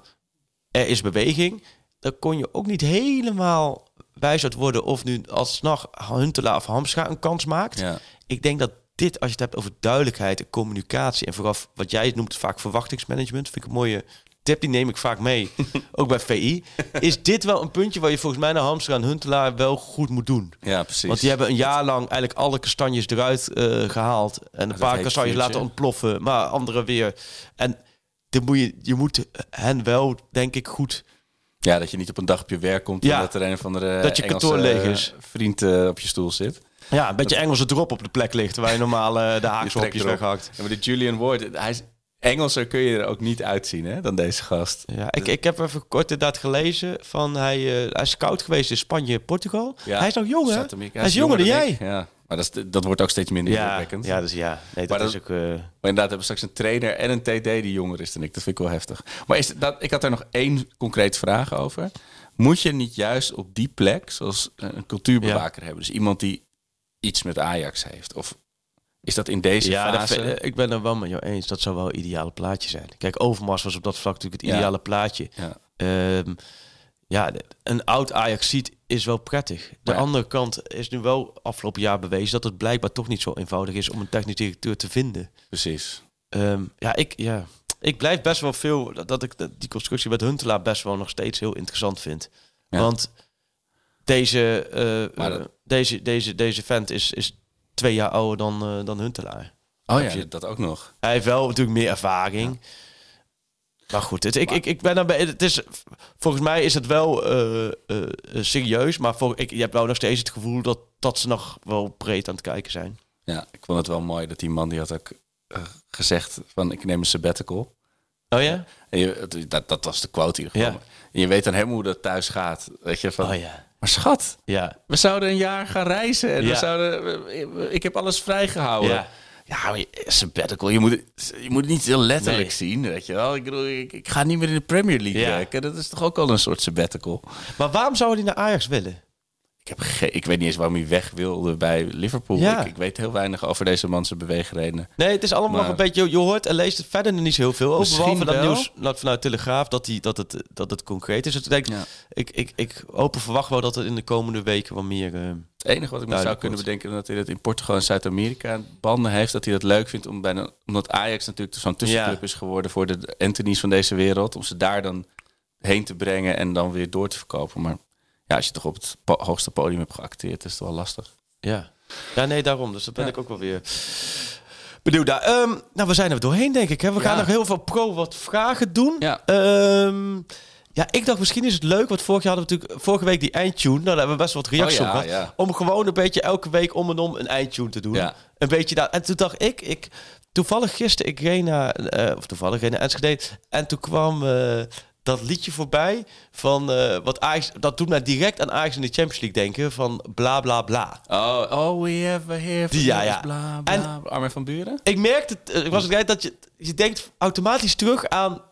er is beweging. Dan kon je ook niet helemaal wijs uit worden of nu alsnog Huntelaar of Hamscha een kans maakt. Ja. Ik denk dat dit, als je het hebt over duidelijkheid en communicatie en vooral wat jij noemt vaak verwachtingsmanagement, vind ik een mooie tip, die neem ik vaak mee, ook bij VI, is dit wel een puntje waar je volgens mij naar Hamstra en Huntelaar wel goed moet doen. ja, precies. Want die hebben een jaar lang eigenlijk alle kastanjes eruit eh, gehaald. En een paar kastanjes laten ontploffen, maar andere weer. En moet je, je moet hen wel, denk ik, goed... Ja, dat je niet op een dag op je werk komt Ja. en dat er een of andere Dat je kantoor leeg is. vriend eh, op je stoel zit. Ja, een beetje Engelse drop op de plek ligt... waar je normaal eh, de erop. weghakt. Ja, maar de Julian Ward, hij is, Engelser kun je er ook niet uitzien hè, dan deze gast. Ja, ik, ik heb even kort inderdaad gelezen van hij, eh, hij is scout geweest in Spanje, Portugal. Ja, hij is nog jong, hè? Hij is jonger dan jij. ik. Ja, maar dat, is, dat wordt ook steeds minder Ja, indrukwekkend. ja, dus ja. Nee, dat Maar is ook... eh, Maar inderdaad hebben we straks een trainer en een TD die jonger is dan ik. Dat vind ik wel heftig. Maar is dat, ik had er nog één concreet vraag over. Moet je niet juist op die plek, zoals een cultuurbewaker hebben? Dus iemand die iets met Ajax heeft? Of is dat in deze ja, fase? ik ben er wel met jou eens. Dat zou wel een ideale plaatje zijn. Kijk, Overmars was op dat vlak natuurlijk het Ja. ideale plaatje. Ja. Ehm, ja, een oud Ajax-ziet is wel prettig. De Ja. andere kant is nu wel afgelopen jaar bewezen dat het blijkbaar toch niet zo eenvoudig is om een technisch directeur te vinden. Precies. Ehm, ja, ik, ja, ik blijf best wel veel dat, dat ik die constructie met Huntelaar best wel nog steeds heel interessant vind. Ja. Want deze, eh, Maar eh, dat- deze, deze, deze vent is, is twee jaar ouder dan, eh, dan Huntelaar. Oh ja, je- dat ook nog. Hij heeft wel natuurlijk meer ervaring. Maar goed, het, ik, ik, ik ben daarbij. Het is, volgens mij is het wel eh, eh, serieus. Maar voor, ik, je hebt wel nog steeds het gevoel dat, dat ze nog wel breed aan het kijken zijn. Ja, ik vond het wel mooi dat die man die had ook gezegd van ik neem een sabbatical. Oh ja? En je, dat, dat was de quote in ieder geval. Ja. En je weet dan helemaal hoe dat thuis gaat. Weet je, van, Oh ja. Maar schat, Ja. we zouden een jaar gaan reizen. En Ja. we zouden, ik heb alles vrijgehouden. Ja. Ja, sabbatical, je moet, het, je moet het niet heel letterlijk Nee. zien, weet je wel. Ik, bedoel, ik, ik ga niet meer in de Premier League Ja. werken. Dat is toch ook al een soort sabbatical. Maar waarom zou hij naar Ajax willen? Ik, heb ik weet niet eens waarom hij weg wilde bij Liverpool. Ja. Ik, ik weet heel weinig over deze man zijn beweegredenen. Nee, het is allemaal Maar- nog een beetje. Je hoort en leest het verder niet zo heel veel over. Behalve dat nieuws nou, vanuit Telegraaf dat, die, dat, het, dat het concreet is. Dus ik, denk, Ja. ik, ik, ik hoop en verwacht wel dat er in de komende weken wat meer. eh, Het enige wat ik me zou kunnen bedenken... is dat hij dat in Portugal en Zuid-Amerika banden heeft. Dat hij dat leuk vindt om bijna, omdat Ajax natuurlijk zo'n tussenclub Ja. is geworden... voor de Anthony's van deze wereld. Om ze daar dan heen te brengen en dan weer door te verkopen. Maar ja, als je toch op het po- hoogste podium hebt geacteerd... is het wel lastig. Ja. ja, nee, daarom. Dus dat ben Ja. ik ook wel weer benieuwd naar. Ehm, nou, we zijn er doorheen, denk ik. Hè? We gaan nog heel veel pro wat vragen doen. Ja. Ehm, ja, ik dacht misschien is het leuk, want vorig jaar hadden we natuurlijk vorige week die eindtune. Nou, daar hebben we best wat reacties Oh op ja, gehad. ja. Om gewoon een beetje elke week om en om een eindtune te doen. Ja. Een beetje daar. En toen dacht ik, ik toevallig gisteren, ik reed naar, eh, of toevallig reed naar Enschede. En toen kwam eh, dat liedje voorbij van eh, wat Ajax, dat doet mij direct aan Ajax in de Champions League denken, van bla bla bla. Oh, oh we have a here Die, ja, ja. Bla, En- bla. Armin van Buren? Ik merkte, het, eh, ik was het dat je, je denkt automatisch terug aan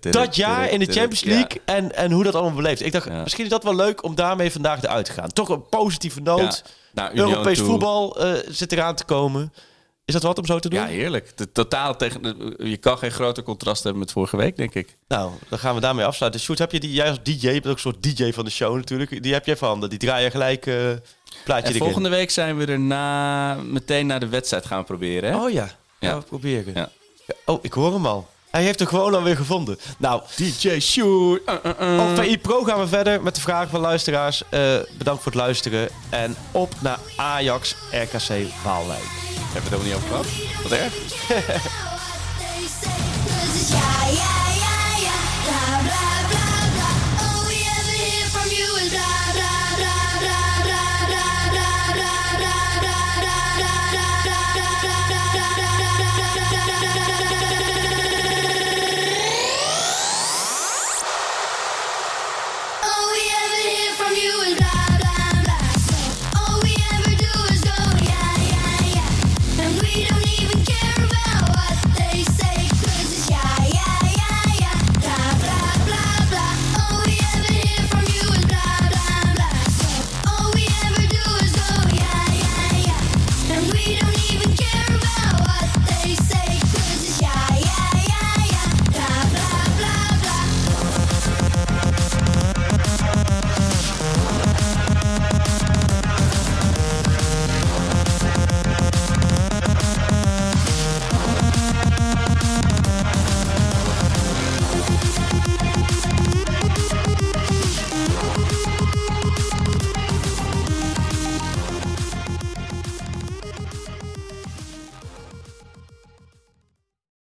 dat jaar in de Champions League en, en hoe dat allemaal beleefd. Ik dacht, Ja. misschien is dat wel leuk om daarmee vandaag eruit te gaan. Toch een positieve Ja. noot. Naar Union Europees toe. voetbal eh, zit eraan te komen. Is dat wat om zo te doen? Ja, heerlijk. De, totaal tegen, de- je kan geen groter contrast hebben met vorige week, denk ik. Nou, dan gaan we daarmee afsluiten. Sjoerd, heb je die, jij als DJ, je bent ook een soort DJ van de show natuurlijk. Die heb jij van handen. Die draai je gelijk eh plaatje En volgende week zijn we er na, meteen naar de wedstrijd gaan proberen. Hè? Oh ja, gaan Ja. we proberen. Ja. Oh, ik hoor hem al. Hij heeft er gewoon alweer gevonden. Nou, DJ Sjoerd. Uh, uh, uh. op VI Pro gaan we verder met de vragen van luisteraars. Eh, bedankt voor het luisteren. En op naar Ajax RKC Waalwijk. Ever done the old club? Was there?